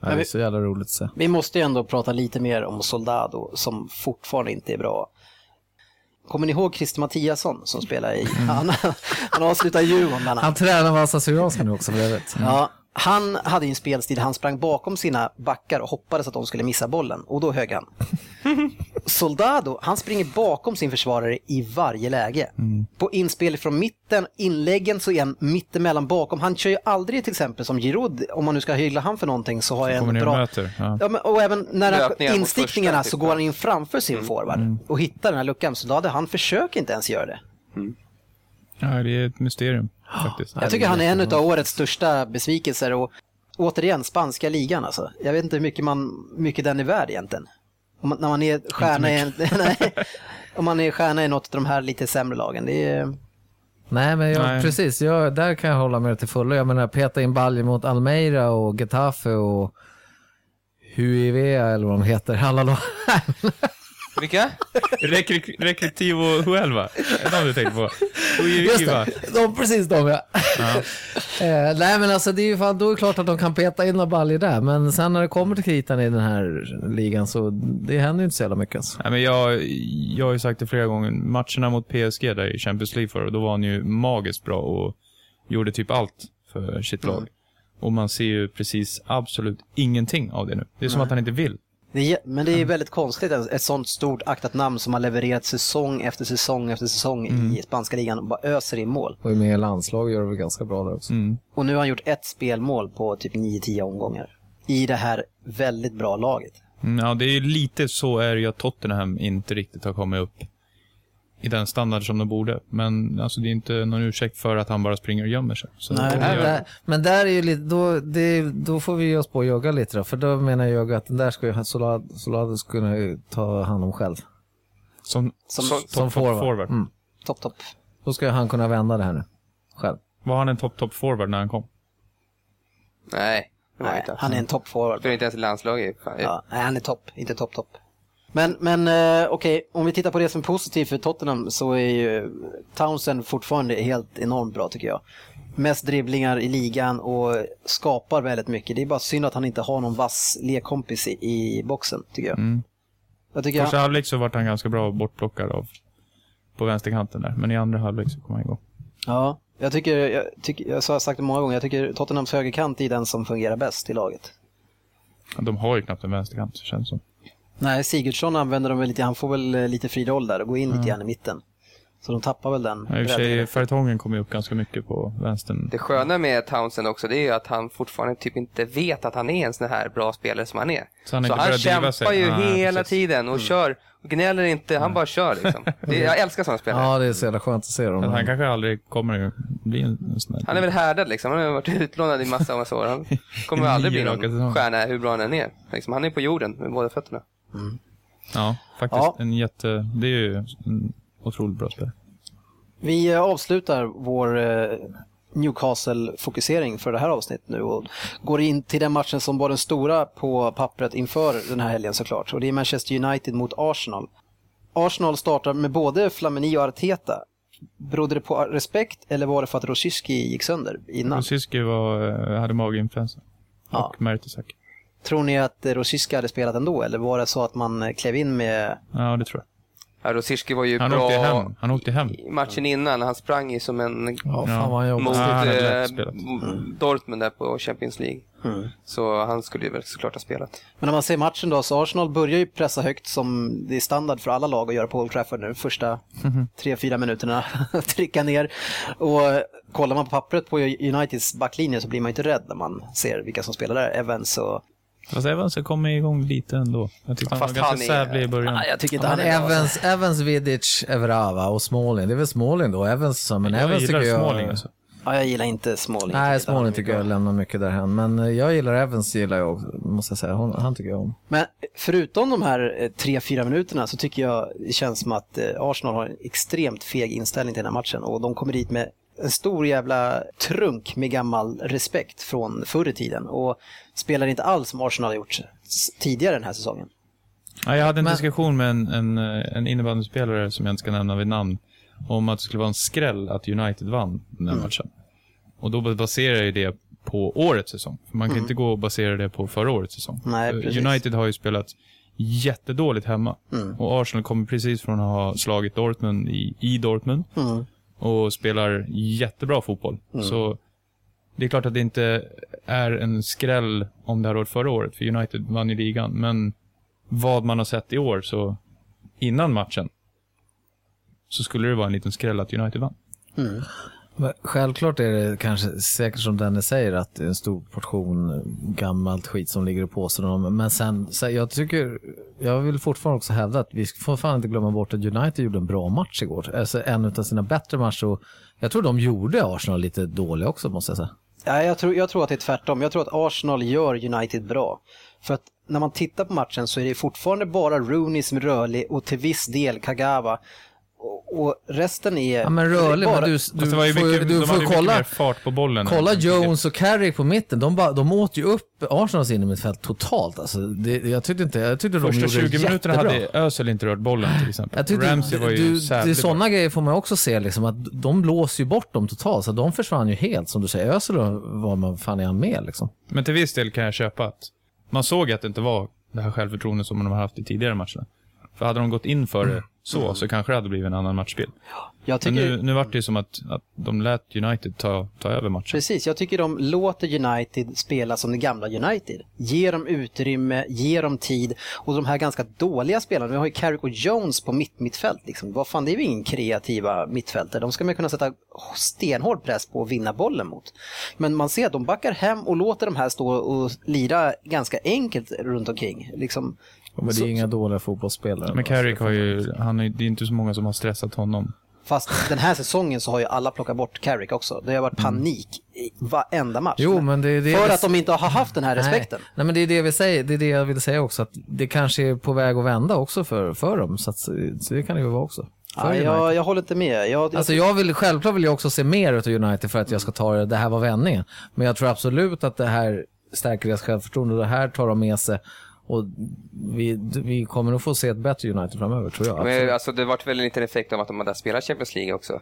Ja, det är så jävla roligt att se. Vi måste ju ändå prata lite mer om Soldado som fortfarande inte är bra. Kommer ni ihåg Christer Mattiasson som spelar i... Han, han avslutar Djurgården bland annat. Han tränar Vasa Syrianska nu också för övrigt. Ja, han hade ju en spelstil, han sprang bakom sina backar och hoppades att de skulle missa bollen och då högg han. Soldado, han springer bakom sin försvarare i varje läge. På inspel från mitten, inläggen så är han mittemellan bakom. Han kör ju aldrig till exempel som Giroud, om man nu ska hylla han för någonting så har jag en bra... möter. Ja. Ja, men, och även när han, instickningarna första, så går han in framför sin forward och hittar den här luckan. Soldado, han försöker inte ens göra det. Ja, det är ett mysterium faktiskt. Jag tycker han är en av årets största besvikelser och återigen spanska ligan alltså. Jag vet inte hur mycket, man, mycket den är värd egentligen. Om man, när man är stjärna i, nej, om man är stjärna i något av de här lite sämre lagen. Det är, Nej, men jag, Nej. precis. Jag, där kan jag hålla med till fullo. Jag menar, peta in baljor mot Almeida och Getafe och Huivea eller vad de heter. Alla lag. Vilka? Rekri- Rekritivo Huelva, är det de du tänkte på? Just det, de, precis de ja. eh, nej men alltså det är ju fan, då är det klart att de kan peta in några baljor där. Men sen när det kommer till kritan i den här ligan så det händer ju inte så jävla mycket alltså. Nej, men jag, jag har ju sagt det flera gånger, matcherna mot PSG där i Champions League förra, då var han ju magiskt bra och gjorde typ allt för sitt lag. Och man ser ju precis absolut ingenting av det nu. Det är som att han inte vill. Det men det är väldigt konstigt, ett, sånt stort aktat namn som har levererat säsong efter säsong efter säsong i spanska ligan och bara öser in mål. Och med landslag gör det väl ganska bra där också. Mm. Och nu har han gjort ett spelmål på typ 9-10 omgångar. I det här väldigt bra laget. Mm, Ja, det är ju lite så är det ju att Tottenham inte riktigt har kommit upp i den standard som de borde. Men alltså, det är inte någon ursäkt för att han bara springer och gömmer sig. Så Nej, gör- där, men där är ju lite, då, det, då får vi ge oss på att jogga lite då. För då menar jag att den där ska ju Solad, Solades kunna ta hand om själv. som, Som, Som- top, Som top forward. forward. Mm. topp, topp. Då ska han kunna vända det här nu. Själv. Var han en top, top forward när han kom? Nej, Nej, han är en toppforward. För inte ens i landslaget. Ja, nej, han är topp, inte topp, topp. Men, men eh, okej, om vi tittar på det som är positivt för Tottenham så är ju Townsend fortfarande helt enormt bra tycker jag. mest dribblingar i ligan och skapar väldigt mycket. Det är bara synd att han inte har någon vass lekkompis i, i boxen, tycker jag. Mm. jag tycker Första han, halvlek så vart han ganska bra bortplockad av på vänsterkanten där. Men i andra halvlek så kom han igång. ja, jag tycker, jag, tycker, jag har sagt det många gånger, jag tycker Tottenhams högerkant är den som fungerar bäst i laget. De har ju knappt en vänsterkant, så känns det som. Nej, Sigurdsson använder de väl lite, han får väl eh, lite fri roll där och gå in lite grann i mitten. Så de tappar väl den. Ja, I och för sig, Fertongen kommer ju upp ganska mycket på vänstern. Det sköna med Townsend också, det är ju att han fortfarande typ inte vet att han är en sån här bra spelare som han är. Så han Så han kämpar sig. ju Ja, hela precis. Mm. tiden och kör, och gnäller inte, han bara kör liksom. Det, jag älskar sådana spelare. Ja, det är så jävla skönt att se dem. Men han kanske aldrig kommer att bli en, sån här... Han är väl härdad liksom, han har varit utlånad i massa, massa år. Han kommer aldrig bli någon stjärna hur bra han än är. Liksom, han är på jorden med båda fötterna. Ja, faktiskt. Ja. En jätte... Det är ju en otroligt bra spelare. Vi eh, avslutar vår eh, Newcastle-fokusering för det här avsnittet nu och går in till den matchen som var den stora på pappret inför den här helgen såklart. Och det är Manchester United mot Arsenal. Arsenal startar med både Flamini och Arteta. Berodde det på respekt eller var det för att Rosicki gick sönder innan? Rosiski var, eh, hade maginfluensa. Ja. Och Mertesacker. Tror ni att eh, Rosicki hade spelat ändå eller var det så att man eh, klev in med... Ja, det tror jag. Ja, Rosicki var ju Han bra åkte hem. Han åkte hem. i matchen innan. Han sprang ju som en Ja, fan vad han mot Ja, eh, m- Dortmund där på Champions League. Så han skulle ju väl såklart ha spelat. Men när man ser matchen då, så Arsenal börjar ju pressa högt som det är standard för alla lag att göra på Old Trafford nu. Första tre, fyra minuterna trycka ner. Och kollar man på pappret på Uniteds backlinje så blir man ju inte rädd när man ser vilka som spelar där. Evans och... Fast Evans kom igång lite ändå. Jag tyckte Ja, han var fast ganska han är- sävlig i början. Nej, jag tycker inte Ja, han men är bra. Evans, Evans, Vidic, Evrava och Smalling. Det är väl Smalling då? Evans, så, men jag Evans gillar tycker jag... Smalling alltså. Ja, jag gillar inte Smalling. Nej, Smalling tycker jag lämnar mycket därhän. Men eh, jag gillar Evans, gillar jag måste jag säga. Han, han tycker jag om. Men förutom de här eh, tre, fyra minuterna så tycker jag det känns som att eh, Arsenal har en extremt feg inställning till den här matchen och de kommer dit med en stor jävla trunk med gammal respekt från förr i tiden och spelar inte alls som Arsenal har gjort tidigare den här säsongen. Ja, jag hade en Men- diskussion med en, en, eh, en innebandyspelare som jag inte ska nämna vid namn om att det skulle vara en skräll att United vann den här Mm. matchen. Och då baserar jag det på årets säsong. För man kan inte gå och basera det på förra årets säsong. Mm. Nej, precis. United har ju spelat jättedåligt hemma. Mm. Och Arsenal kommer precis från att ha slagit Dortmund i, i Dortmund. Mm. Och spelar jättebra fotboll. Så det är klart att det inte är en skräll om det hade varit förra året, för United vann ju ligan. Men vad man har sett i år, så innan matchen, så skulle det vara en liten skräll att United vann. Men Självklart är det kanske säkert som Dennis säger att det är en stor portion gammalt skit som ligger i påsen. om- Men sen, jag tycker, jag vill fortfarande också hävda att vi får fan inte glömma bort att United gjorde en bra match igår. Alltså en av sina bättre matcher jag tror de gjorde Arsenal lite dåliga också måste jag säga. Nej, jag, tror, jag tror att det är tvärtom. Jag tror att Arsenal gör United bra. För att när man tittar på matchen så är det fortfarande bara Rooney som är rörlig och till viss del Kagawa. Och, resten är... Ja men rörlig, bara- men du, du det var ju får, mycket, du de får mycket kolla, fart på bollen. kolla. Jones och Carrick på mitten. De, bara, de åt ju upp Arsenals innermittfält totalt. Alltså, det, jag tyckte inte, jag tyckte de Första gjorde 20 det minuterna hade Özil inte rört bollen till exempel. Jag tyckte, Ramsey var ju du, det är sådana grejer får man också se, liksom, att de blåser ju bort dem totalt. Så de försvann ju helt, som du säger. Özil var man fan är han med liksom. Men till viss del kan jag köpa att man såg att det inte var det här självförtroendet som de har haft i tidigare matcherna. För hade de gått in för det så, så kanske det hade blivit en annan matchbild. Jag Men tycker, nu, nu vart det ju som att, att de lät United ta, ta över matchen. Precis, jag tycker de låter United spela som det gamla United. Ge dem utrymme, ge dem tid och de här ganska dåliga spelarna, vi har ju Carrick och Jones på mitt mittfält. Liksom. Vad fan, det är ju ingen kreativa mittfältare. De ska man kunna sätta stenhård press på och vinna bollen mot. Men man ser att de backar hem och låter de här stå och lira ganska enkelt runt omkring. Liksom, Men det är Så- inga dåliga fotbollsspelare. Men Carrick har ju, han är, det är inte så många som har stressat honom. Fast den här säsongen så har ju alla plockat bort Carrick också. Det har varit panik i varenda match. Jo, men det är det För att de inte har haft den här respekten. Nej, nej, men det är det vi säger. Det är det jag vill säga också. Att det kanske är på väg att vända också för, för dem. Så, att, så det kan det ju vara också. Ja, jag, jag håller inte med. Jag, jag, Alltså jag vill, självklart vill jag också se mer av United för att jag ska ta det, det här var vändningen. Men jag tror absolut att det här stärker deras självförtroende det här tar de med sig. Och vi, vi kommer nog få se ett bättre United framöver tror jag. Men, alltså, det vart väl en liten effekt av att de hade spelat Champions League också.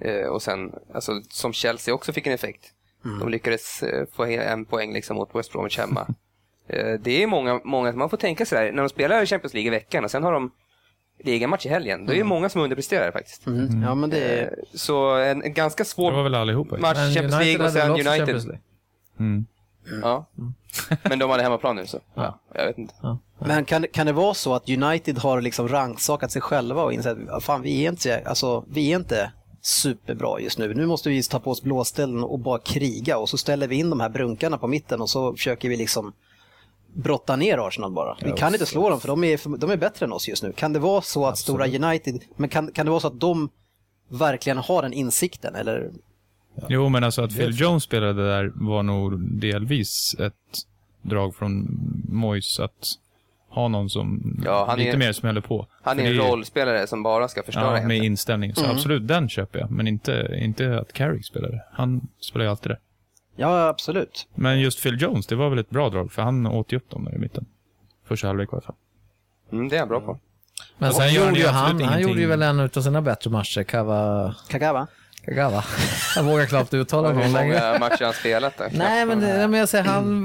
Eh, och sen, alltså, som Chelsea också fick en effekt. De lyckades eh, få en poäng liksom mot West Bromwich hemma. Eh, det är många, många, man får tänka sig där, när de spelar Champions League i veckan och sen har de ligamatch i helgen. Då är det många som underpresterar faktiskt. Mm. Ja, men det är... Eh, Så en, en ganska Det var svår väl allihopa? match, Champions League och sen United. Champions League? Mm. Ja. Men de hade hemmaplan nu så. Ja. Jag vet inte. Men kan, kan det vara så att United har liksom rangsakat sig själva och insett att fan, vi är inte, alltså, vi är inte superbra just nu. Nu måste vi ta på oss blåställen och bara kriga och så ställer vi in de här brunkarna på mitten och så försöker vi liksom brotta ner Arsenal bara. Vi kan inte slå dem för de är, de är bättre än oss just nu. Kan det vara så att stora United, men kan, kan det vara så att de verkligen har den insikten eller? Jo, men alltså att Phil Jones spelade där var nog delvis ett drag från Moyes att ha någon som Ja, han lite är- mer smäller på. Han är en rollspelare som bara ska förstöra Ja, med inställning. Så absolut, den köper jag. Men inte, inte att Carrick spelade. Han spelar ju alltid det. Ja, absolut. Men just Phil Jones, det var väl ett bra drag, för han åt ju upp dem där i mitten. Första halvlek i alla fall. Mm, det är han bra på. Men sen han gjorde ju han, han gjorde ju väl en av sina bättre matcher, Kava... Kagawa? Kagawa. Jag vågar knappt uttala Hur honom längre. många matcher har han spelat där? Nej, men, det, men jag säger, han,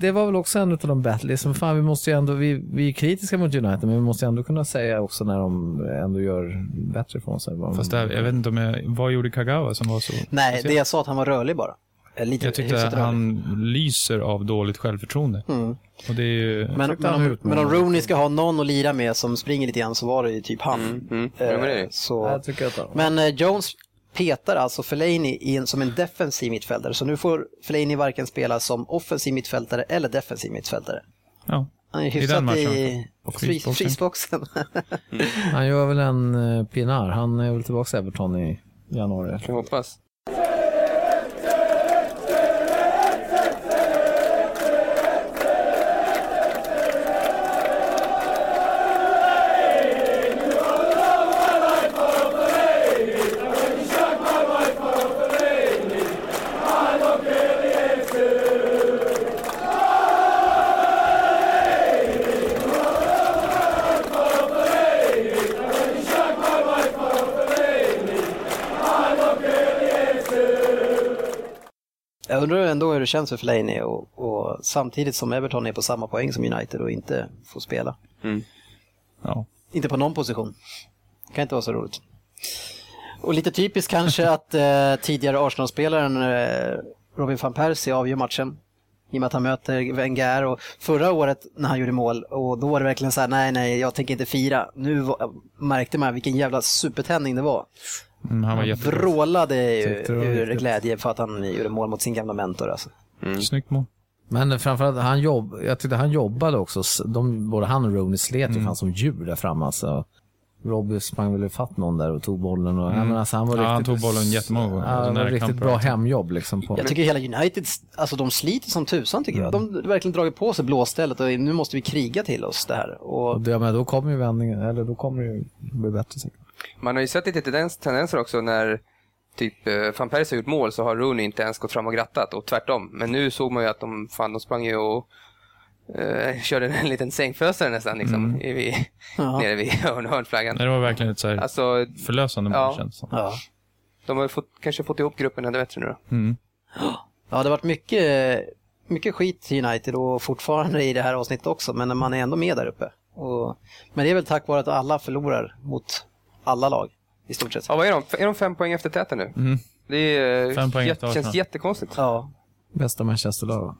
det var väl också en av de bättre. Liksom, fan, vi, måste ju ändå, vi, vi är kritiska mot United, men vi måste ju ändå kunna säga också när de ändå gör bättre från sig. Fast det, jag vet inte om jag, vad gjorde Kagawa som var så... Nej, det jag sa att han var rörlig bara. Eh, Lite Jag tyckte att han lyser av dåligt självförtroende. Mm. Och det är ju... Men, men, om, men om Rooney ska ha någon att lira med som springer lite grann så var det ju typ han. Mm, mm. Eh, Ja, men så. Jag tycker att han... Men eh, Jones petar alltså Fellaini i en, som en defensiv mittfältare. Så nu får Fellaini varken spela som offensiv mittfältare eller defensiv mittfältare. Ja. Han är I hyfsat i Och fri, frysboxen. frysboxen. Han gör väl en uh, pinar. Han är väl tillbaka i Everton i januari. Jag hoppas. Det känns för Fellaini och, och samtidigt som Everton är på samma poäng som United och inte får spela. ja. Inte på någon position. kan inte vara så roligt. Och lite typiskt kanske att eh, tidigare Arsenal-spelaren eh, Robin van Persie avgör matchen. I och med att han möter Wenger och förra året när han gjorde mål och då var det verkligen så här, nej nej jag tänker inte fira. Nu var, märkte man vilken jävla supertändning det var. Mm, han var jättebra. Vrålade ju ur glädje för att han gjorde mål mot sin gamla mentor. Alltså. Snyggt mål. Men framförallt, han jobb, jag tyckte han jobbade också. De, både han och Rooney slet ju fan som djur där framme. Alltså. Robbie sprang väl ifatt någon där och tog bollen. Och, ja, men alltså, han var Ja, han riktigt, tog bollen jättemånga gånger. Ja, var riktigt kamper bra hemjobb liksom. På. Jag tycker hela United, alltså de sliter som tusan tycker jag. De har verkligen dragit på sig blåstället och nu måste vi kriga till oss det här. Och Och det, men då kommer ju vändningen, eller då kommer det ju bli bättre säkert. Man har ju sett lite tendens, tendenser också när typ eh, van Persie har gjort mål så har Rooney inte ens gått fram och grattat och tvärtom. Men nu såg man ju att de, fan, de sprang ju och eh, körde en liten sängfösare nästan liksom, i, vid, Ja. nere vid hörn, hörnflaggan. Nej, Det var verkligen ett så här Alltså, förlösande mål Ja. känns ja. de har ju fått, kanske fått ihop gruppen ännu bättre nu då. Mm. ja, det har varit mycket, mycket skit i United och fortfarande i det här avsnittet också, men man är ändå med där uppe. Och, men det är väl tack vare att alla förlorar mot alla lag i stort sett. Ja, vad är de? Är de fem poäng efter täten nu? Mm. Det är, eh, Fem poäng jätte, efter känns jättekonstigt. Ja, Bästa Manchesterlag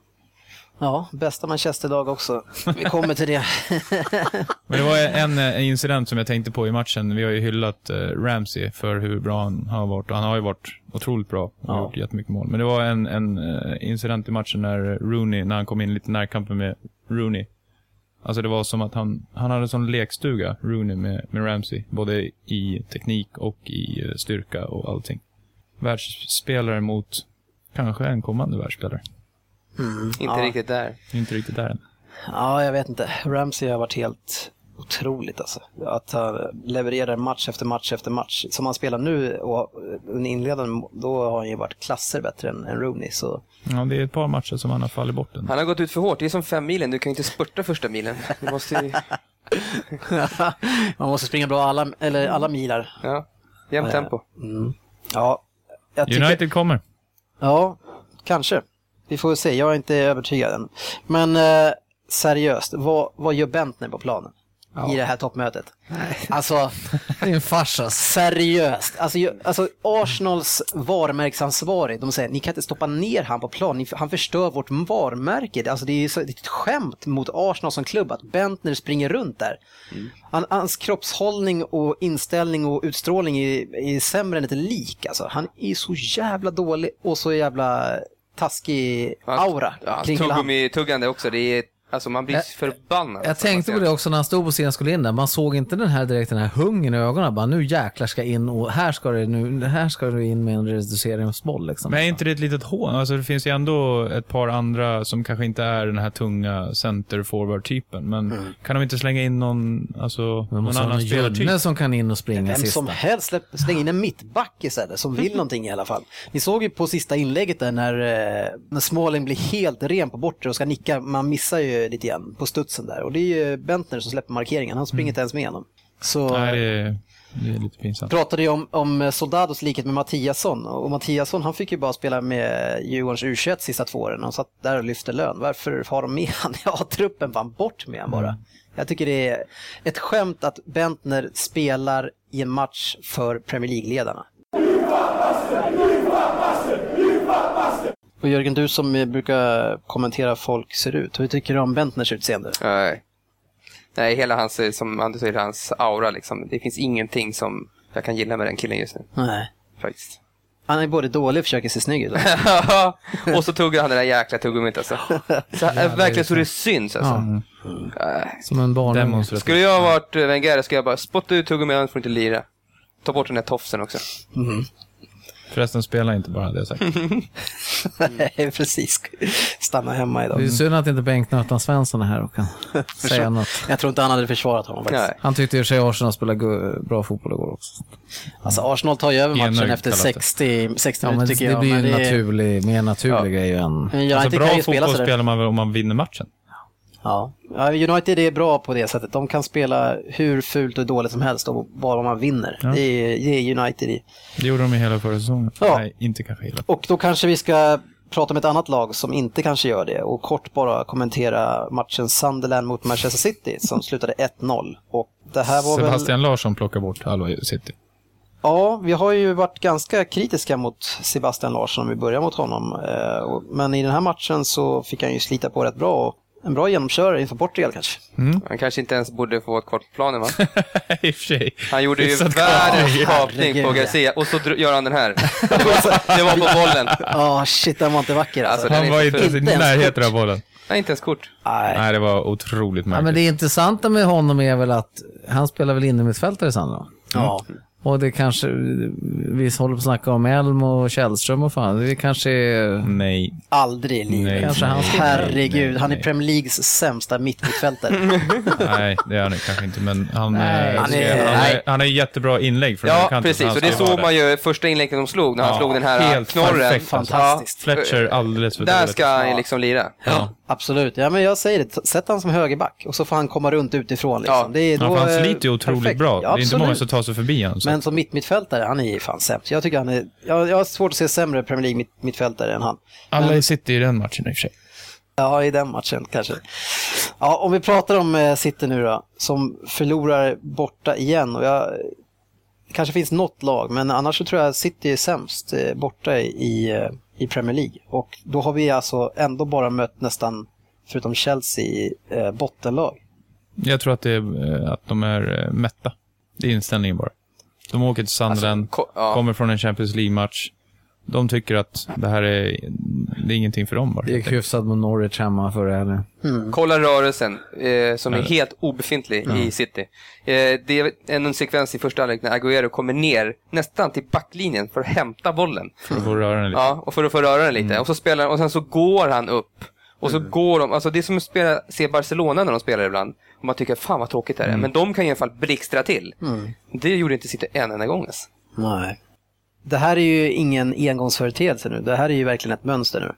ja bästa Manchester-lag också. Vi kommer till det. Men det var en, en incident som jag tänkte på i matchen. Vi har ju hyllat eh, Ramsey för hur bra han har varit. Och han har ju varit otroligt bra och Ja. gjort jättemycket mål. Men det var en, en eh, incident i matchen när Rooney, när han kom in lite närkampen med Rooney. Alltså det var som att han, han hade en sån lekstuga, Rooney, med, med Ramsey. Både i teknik och i eh, styrka och allting. Världsspelare mot kanske en kommande världsspelare. Inte Ja. riktigt där. Inte riktigt där än. Ja, jag vet inte. Ramsey har varit helt otroligt alltså. Att han levererar match efter match efter match. Som han spelar nu och under inledande, då har han ju varit klasser bättre än, än Rooney. Så Ja, det är ett par matcher som han har fallit bort. än. Han har gått ut för hårt. Det är som fem milen. Du kan ju inte spurta första milen. Du måste ju, man måste springa bra alla, eller alla milar. ja, jämnt tempo. Ja, jag tycker, United kommer. Ja, kanske. Vi får se, jag är inte övertygad än. Men eh, seriöst, vad, vad gör Bentner på planen? I det här toppmötet. Alltså, Det är en fars seriöst. Alltså, ju- alltså Arsenals varumärkesansvarig, de säger ni kan inte stoppa ner han på plan, Ni- han förstör vårt varumärke. Alltså, det är ju så, det är ett skämt mot Arsenal som klubb att Bentner springer runt där. Han, hans kroppshållning och inställning och utstrålning är, är sämre än ett lik. Alltså. Han är så jävla dålig och så jävla taskig aura Ja, kring tuggummi-tuggande också. Det är, alltså man blir Jag- förbannad. Jag tänkte på det också när han stod på scenen och skulle in där. Man såg inte den här direkt den här hungern i ögonen. Bara nu jäklar ska in och här ska det nu, här ska du in med en reduceringsboll liksom. Men är inte det ett litet hån? Alltså det finns ju ändå ett par andra som kanske inte är den här tunga center forward typen Men kan de inte slänga in någon, alltså, Man någon annan spelartyp? Junne som kan in och springa Vem sista. som helst, släpp, släng in en mittback istället som vill någonting i alla fall. Ni såg ju på sista inlägget där när, eh, när Smalling blir helt ren på bortre och ska nicka, man missar ju lite grann på studsen där. Och det är ju Bentner som släpper markeringen, han springer inte ens med igenom. Så Nej, det är, det är lite pinsamt. pratade ju om, om Soldados likhet med Mattiasson och Mattiasson han fick ju bara spela med Djurgårdens U21 sista två åren och satt där och lyfte lön. Varför har de med han i A-truppen? Fan bort med han bara. Jag tycker det är ett skämt att Bentner spelar i en match för Premier League-ledarna. Och Jörgen, du som eh, brukar kommentera folk ser ut, hur tycker du om Bentners utseende? Nej. Nej, hela hans, eh, som Anders säger, hans aura liksom. Det finns ingenting som jag kan gilla med den killen just nu. Nej. Faktiskt. Han är både dålig och försöker se snygg ut. och så tog han det där jäkla tuggummit alltså. Så, äh, verkligen så det syns alltså. Äh. Som en barn. Skulle jag ha varit eh, Wenger skulle jag bara spotta ut tuggummi, annars får inte lira. Ta bort den där tofsen också. Förresten, spela inte bara, det jag sagt. Nej, precis. Stanna hemma Det är idag. synd att inte Bengt-Nötan Svensson är här och kan säga något. Jag tror inte han hade försvarat honom faktiskt. Nej. Han tyckte för sig Arsenal spelade bra fotboll igår också. Alltså Arsenal tar ju över matchen Enögd efter kallat det. 60, 60 Ja, men minuter det, tycker jag. blir ju en det är- naturlig, mer naturlig Ja. grej än... United Alltså, bra ju fotboll spelar man väl om man vinner matchen? Ja. ja, United är bra på det sättet. De kan spela hur fult och dåligt som helst och bara man vinner. Det, är, det är United i. Det gjorde de i hela förra säsongen. Ja. Nej, inte kanske hela. Och då kanske vi ska prata om ett annat lag som inte kanske gör det och kort bara kommentera matchen Sunderland mot Manchester City som slutade 1-0. Och det här var väl... Sebastian Larsson plockar bort halva City. Ja, vi har ju varit ganska kritiska mot Sebastian Larsson om vi börjar mot honom. Eh, Men i den här matchen så fick han ju slita på rätt bra. En bra genomkörare inför Portugal kanske. Han kanske inte ens borde få ett kort på planen va? I och för sig. Han gjorde ju världens kapning på. Garcia och så gör han den här. det var på bollen. Ja, shit, den var inte vacker alltså. Alltså, Han var inte ens i närheten kort. av bollen. Nej, inte ens kort. Nej. Nej, det var otroligt Ja, märkligt. men det intressanta med honom är väl att han spelar väl innermittfältare Sandra? Ja. Och det kanske, vi håller på att snacka om Elm och Källström och fan, det kanske är... Nej. Aldrig i livet. Nej. Kanske han Herregud, Nej, han är. Premier Leagues sämsta mittfältare. Nej, det är han kanske inte, men han, Nej, eh, han han, är- är, han, är, han är jättebra inlägg från Ja, högerkanten, precis. han Och det är ska så vara man gör första inlägget de slog, när han Ja, slog den här helt knorren. perfekt. Fantastiskt. Fletcher alldeles för Där dåligt. ska han ju liksom lira. Ja. Absolut, ja men jag säger det, sätt han som högerback och så får han komma runt utifrån. Liksom. Ja. Det är, Ja, då, för han sliter ju otroligt perfekt. bra. Ja, det är inte många som tar sig förbi honom. Men som mittmittfältare, han är ju fan sämst. Jag tycker han är, jag, jag har svårt att se sämre Premier League mitt, mittfältare än han. Alla i City i den matchen i och för sig. Ja, i den matchen kanske. Ja, om vi pratar om eh, City nu då, som förlorar borta igen. Och jag, det kanske finns något lag, men annars så tror jag City är sämst eh, borta i, eh, i Premier League. Och då har vi alltså ändå bara mött nästan, förutom Chelsea, eh, bottenlag. Jag tror att, det är, att de är mätta. Det är inställningen bara. De åker till Sunderland, ko- ja. kommer från en Champions League-match. De tycker att det här är, det är ingenting för dem bara. Det gick hyfsat mot Norwich hemma förra helgen. Kolla rörelsen, eh, som är helt obefintlig i City. Eh, det är en sekvens i första halvlek när Agüero kommer ner nästan till backlinjen för att hämta bollen. För att få röra den lite. Ja, och för att få röra den lite. Och så spelar och sen så går han upp. Och så går de, alltså det är som att spela, se Barcelona när de spelar ibland. Och man tycker, fan vad tråkigt det är. Men de kan i alla fall blixtra till. Det gjorde inte City en enda gång alltså. Nej. Det här är ju ingen engångsföreteelse nu. Det här är ju verkligen ett mönster nu.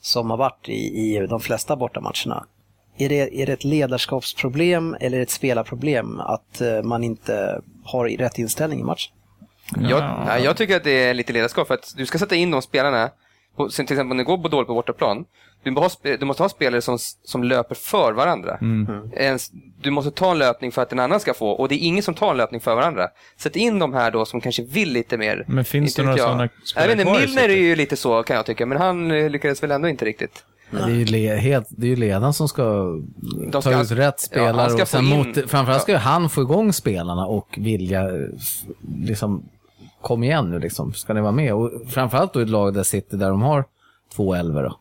Som har varit i, i de flesta bortamatcherna. Är det, är det ett ledarskapsproblem eller ett spelarproblem att eh, man inte har rätt inställning i matchen? Jag, nej, jag tycker att det är lite ledarskap för att du ska sätta in de spelarna, på, till exempel om det går på dåligt på bortaplan, du, måste du måste ha spelare som, som löper för varandra. Mm. En, du måste ta en löpning för att en annan ska få och det är ingen som tar en löpning för varandra. Sätt in de här då som kanske vill lite mer. Men finns Inte det några jag. sådana Jag spelare vet inte, Milner är ju lite så kan jag tycka, men han eh, lyckades väl ändå inte riktigt. Det är ju, le, helt, det är ju ledaren som ska, De ska- ta ut rätt ja, spelare ska och sen in- mot, framförallt ska ju Ja. han få igång spelarna och vilja, eh, liksom, kom igen nu liksom, ska ni vara med? Och framförallt då i ett lag där City, där de har två elver då.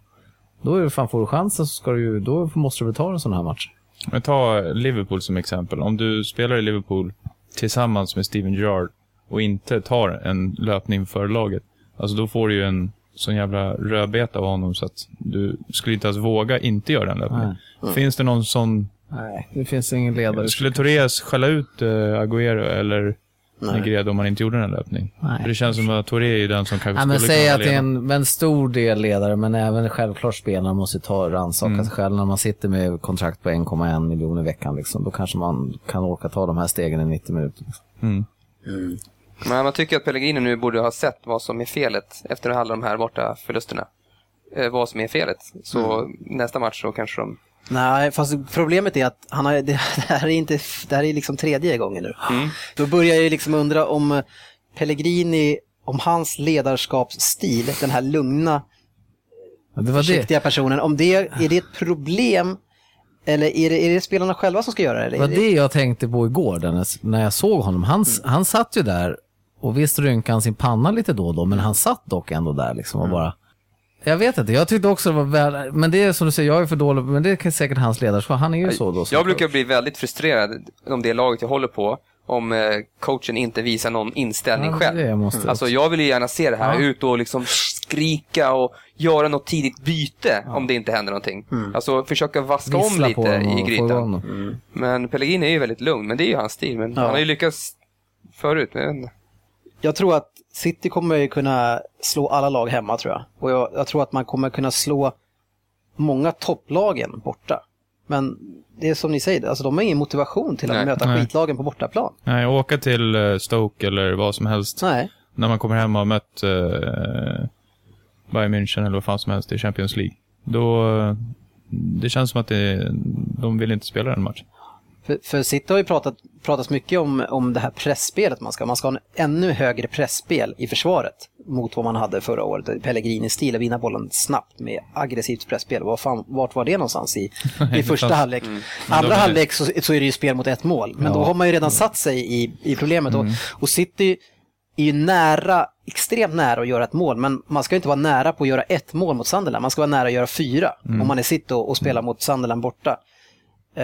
Då är det fan, får du chansen så ska du ju, då måste du väl ta en sån här match. Men ta Liverpool som exempel. Om du spelar i Liverpool tillsammans med Steven Gerrard och inte tar en löpning för laget, alltså då får du ju en sån jävla rödbeta av honom så att du skulle inte ens våga inte göra den löpningen. Finns det någon sån... Nej, det finns ingen ledare. Skulle Torres skälla ut uh, Agüero eller Negredo om man inte gjorde en löpning? Nej. För det känns som att Torre är den som kanske Ja, men skulle säg kunna att det är leda. en, men stor del ledare, men även självklart spelarna måste ta rannsaka Mm. sig själv. När man sitter med kontrakt på 1,1 miljon i veckan, liksom, då kanske man kan orka ta de här stegen i 90 minuter. Liksom. Mm. Men man tycker att Pellegrini nu borde ha sett vad som är felet efter alla de här borta förlusterna. Eh, vad som är felet. Så nästa match så kanske de... Nej, fast problemet är att han har, det, det här är inte, det här är liksom tredje gången nu. Då börjar jag ju liksom undra om Pellegrini, om hans ledarskapsstil, den här lugna, Det var det. försiktiga personen, om det, är det ett problem eller är det, är det spelarna själva som ska göra det? Det var det jag tänkte på igår Dennis, när jag såg honom. Han, han satt ju där och visst rynkade han sin panna lite då och då, men han satt dock ändå där liksom och bara... Jag vet inte, jag tyckte också det var väl, men det är som du säger, jag är för dålig, men det är säkert hans ledarskap. Han är ju så då. Jag brukar coach. bli väldigt frustrerad om det laget jag håller på, om eh, coachen inte visar någon inställning Ja, själv. det jag måste alltså jag vill ju gärna se det här, Ja. ut och liksom skrika och göra något tidigt byte om det inte händer någonting. Alltså försöka vaska om Vissla på lite i grytan. honom. Men Pellegrini är ju väldigt lugn, men det är ju hans stil. Men han har ju lyckats förut. Men. Jag tror att City kommer ju kunna slå alla lag hemma tror jag. Och jag, jag tror att man kommer kunna slå många topplagen borta. Men det är som ni säger, alltså de har ingen motivation till att Nej. möta Nej. skitlagen på bortaplan. Nej, åka till eh, Stoke eller vad som helst. Nej. När man kommer hem och har mött eh, Bayern München eller vad fan som helst i Champions League. Då, eh, det känns som att det, de vill inte spela den matchen. För, för City har ju pratat, pratats mycket om, om det här pressspelet man ska ha. Man ska ha en ännu högre pressspel i försvaret mot vad man hade förra året. Pellegrini-stil, att vinna bollen snabbt med aggressivt pressspel. Var fan, vart var det någonstans i, i första halvlek? de Andra halvlek så, så är det ju spel mot ett mål. Men då har man ju redan satt sig i, i problemet. Och, och City är ju nära, extremt nära att göra ett mål. Men man ska ju inte vara nära på att göra ett mål mot Sunderland. Man ska vara nära att göra fyra om man är City och, och spelar mot Sunderland borta. Eh,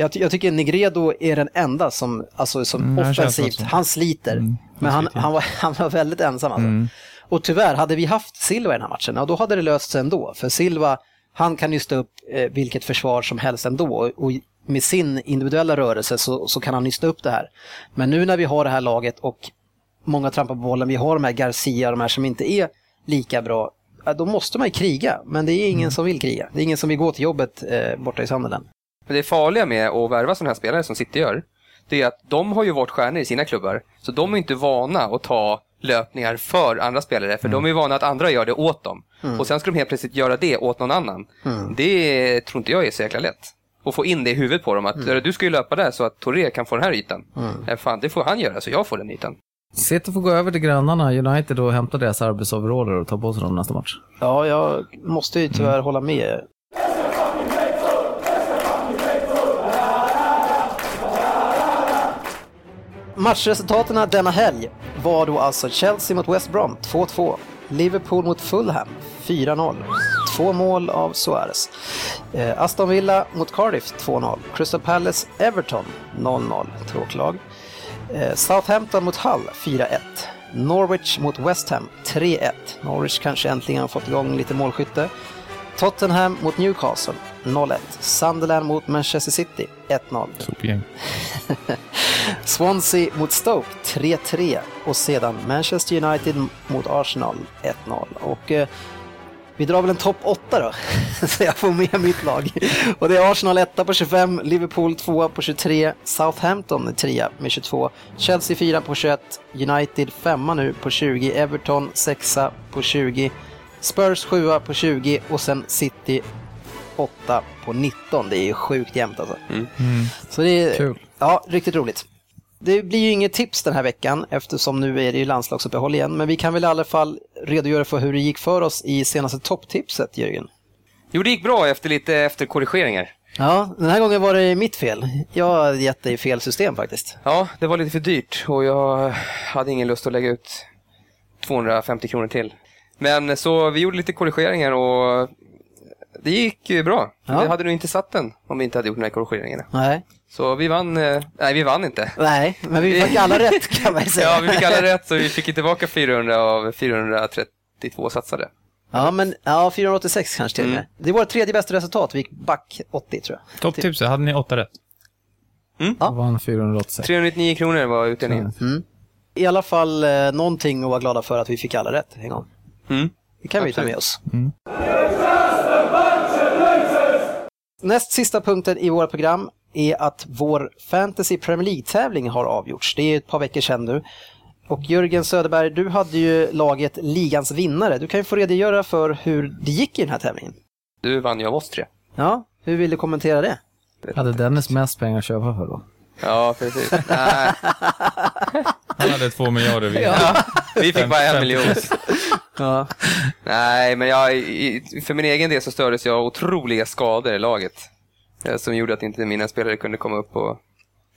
jag, jag tycker Negredo är den enda som, alltså, som Mm, offensivt, han sliter. men han, han, var, han var väldigt ensam. Alltså. Och tyvärr, hade vi haft Silva i den här matchen, ja, då hade det löst sig ändå. För Silva, han kan ju stå upp eh, vilket försvar som helst ändå. Och, och med sin individuella rörelse så, så kan han nysta upp det här. Men nu när vi har det här laget och många trampar på bollen, vi har de här Garcia, de här som inte är lika bra, ja, då måste man ju kriga. Men det är ingen som vill kriga. Det är ingen som vill gå till jobbet eh, borta i Sunderland. Men det farliga med att värva sådana här spelare som City gör, det är att de har ju varit stjärnor i sina klubbar. Så de är inte vana att ta löpningar för andra spelare, för de är vana att andra gör det åt dem. Och sen ska de helt plötsligt göra det åt någon annan. Det tror inte jag är så jäkla lätt. Och få in det i huvudet på dem, att "Hörru, du ska ju löpa där så att Torre kan få den här ytan. Eh, Fan, det får han göra, så jag får den ytan. City får gå över till grannarna United och hämta deras arbetsoveraller och ta på sig dem nästa match. Ja, jag måste ju tyvärr hålla med. Matchresultaten denna helg var då alltså Chelsea mot West Brom 2-2, Liverpool mot Fulham 4-0, två mål av Suarez. Eh, Aston Villa mot Cardiff 2-0, Crystal Palace Everton 0-0, tråklag. Eh, Southampton mot Hull 4-1. Norwich mot West Ham 3-1. Norwich kanske äntligen har fått igång lite målskytte. Tottenham mot Newcastle 0-1. Sunderland mot Manchester City 1-0. Swansea mot Stoke 3-3 och sedan Manchester United mot Arsenal 1-0. Och eh, Vi drar väl en topp 8 då, så jag får med mitt lag. Och det är Arsenal 1 på 25, Liverpool 2 på 23, Southampton 3 med 22, Chelsea 4 på 21, United 5 nu på 20, Everton 6 på 20, Spurs 7 på 20 och sen City 8 på 19. Det är sjukt jämnt alltså. Så det är Kul. Ja, riktigt roligt. Det blir ju inget tips den här veckan eftersom nu är det ju landslagsuppehåll igen. Men vi kan väl i alla fall redogöra för hur det gick för oss i senaste topptipset, Jörgen. Jo, det gick bra efter lite efterkorrigeringar. Ja, den här gången var det mitt fel. Jag har gett dig fel system faktiskt. Ja, det var lite för dyrt och jag hade ingen lust att lägga ut 250 kronor till. Men så vi gjorde lite korrigeringar och det gick ju bra. Ja. Vi hade nog inte satt den om vi inte hade gjort de här korrigeringarna. Nej, Så vi vann, eh, nej vi vann inte. Nej men vi fick alla rätt kan man säga. Ja, vi fick alla rätt så vi fick tillbaka 400 av 432 satsade. Ja, men ja, 486 kanske till och med. Det var vårt tredje bästa resultat. Vi gick back 80 tror jag. Topptipset, hade ni åtta rätt? Jag vann 486. 399 kronor var utdelningen. I alla fall eh, någonting att vara glada för att vi fick alla rätt en gång. Mm. Det kan vi ta Absolut. med oss. Näst sista punkten i våra program är att vår Fantasy Premier League-tävling har avgjorts. Det är ett par veckor sedan nu. Och Jörgen Söderberg, du hade ju laget ligans vinnare. Du kan ju få redogöra för hur det gick i den här tävlingen. Du vann ju av oss tre. Ja, hur vill du kommentera det? Hade Dennis mest pengar att köpa för då? Ja, precis. Nej, Han hade två miljarder. Vi. vi fick bara en miljon. Ja. Nej, men jag, för min egen del så stördes jag av otroliga skador i laget. Eh, Som gjorde att inte mina spelare kunde komma upp och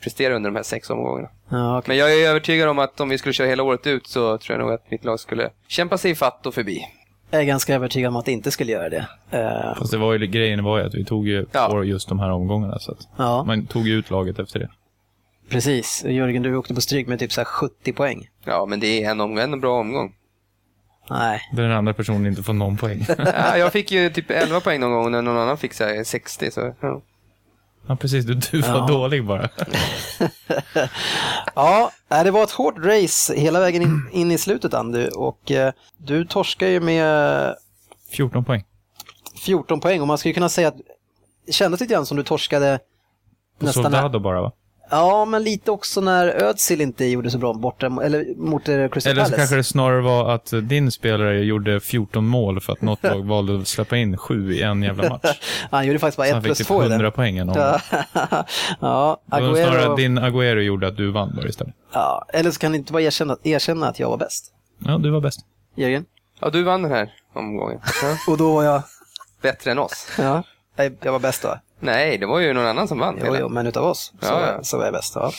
prestera under de här sex omgångarna. Ja, okej. Men jag är övertygad om att om vi skulle köra hela året ut så tror jag nog att mitt lag skulle kämpa sig fatt och förbi. Jag är ganska övertygad om att det inte skulle göra det. Eh, Fast det var ju, grejen var ju att vi tog ju Ja. på just de här omgångarna. Så att ja, man tog ju ut laget efter det. precis. Jörgen, du åkte på stryk med typ så här 70 poäng. Ja, men det är en, om, en bra omgång. Nej, Där den andra personen inte får någon poäng. Ja, jag fick ju typ 11 poäng någon gång när någon annan fick så här 60. Så, ja. Ja, precis. Du, du var Ja. dålig bara. Ja, det var ett hårt race hela vägen in, in i slutet Andy och eh, du torskar ju med 14 poäng. 14 poäng och man skulle kunna säga att det kändes lite grann som du torskade På nästan... Soldado bara va? Ja, men lite också när Özil inte gjorde så bra borta, eller mot eh, Crystal Eller så Palace. kanske det snarare var att din spelare gjorde 14 mål för att något lag valde att släppa in sju i en jävla match. Han gjorde faktiskt bara Så 1 han fick plus typ 2 i 100 den. poäng en Ja, ja Det var snarare din Agüero gjorde att du vann bara istället. ja, eller så kan du inte bara erkänna, erkänna att jag var bäst. Ja, du var bäst. Jörgen? ja, du vann den här omgången. Och då var jag, Bättre än oss. ja, jag var bäst då. Nej, det var ju någon annan som vann. Jo, jo, men utav oss så, Ja, ja. så var jag bäst. Ja.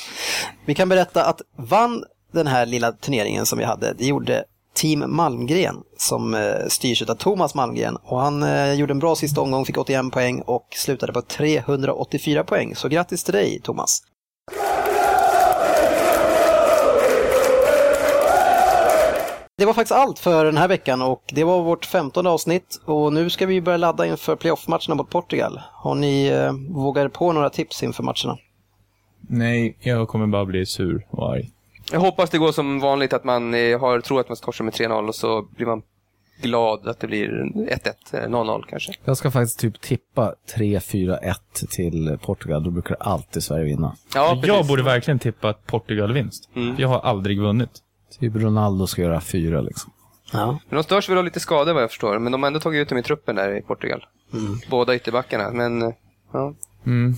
Vi kan berätta att vann den här lilla turneringen som vi hade, det gjorde Team Malmgren som eh, styrs av Thomas Malmgren. Och han eh, gjorde en bra sista omgång, fick 81 poäng och slutade på 384 poäng. Så grattis till dig Thomas! Det var faktiskt allt för den här veckan och det var vårt femtonde avsnitt och nu ska vi börja ladda inför playoff-matcherna mot Portugal. Har ni eh, vågat på några tips inför matcherna? Nej, jag kommer bara bli sur och arg. Jag hoppas det går som vanligt att man eh, har, tror att man ska torska med 3-0 och så blir man glad att det blir 1-1, eller 0-0 kanske. Jag ska faktiskt typ tippa 3-4-1 till Portugal. Då brukar alltid Sverige vinna. Ja, jag borde verkligen tippa att Portugal vinst. Mm. Jag har aldrig vunnit. Typ Ronaldo ska göra fyra liksom. Ja. Men de störs väl av lite skador vad jag förstår, men de har ändå tagit ut dem i truppen där i Portugal. Båda ytterbackarna, men eh, ja. Mm.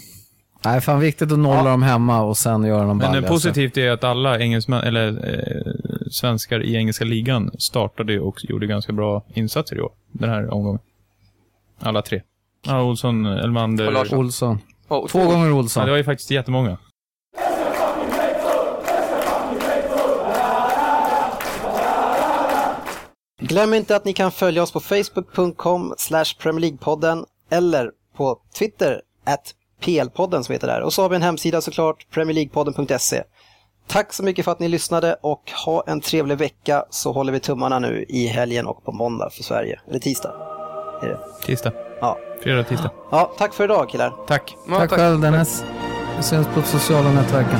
Nej, fan viktigt att nolla dem hemma och sen göra dem Men balja. det positivt är att alla engelsmän, eller eh, svenskar i engelska ligan startade och gjorde ganska bra insatser i år. Den här omgången. Alla tre. Ja, Olsson, Elmander. Och Larsson. Olsson. Oh, Två gånger Ja, Olsson. det var ju faktiskt jättemånga. Glöm inte att ni kan följa oss på facebook.com Premier League-podden eller på Twitter, at PL-podden som heter där. Och så har vi en hemsida såklart, premierleaguepodden.se. Tack så mycket för att ni lyssnade och ha en trevlig vecka så håller vi tummarna nu i helgen och på måndag för Sverige. Eller tisdag. Är det? Tisdag. Ja. Fredag, tisdag. ja, tack för idag killar. Tack. Ja, Tack själv Dennis. Vi syns på sociala nätverken.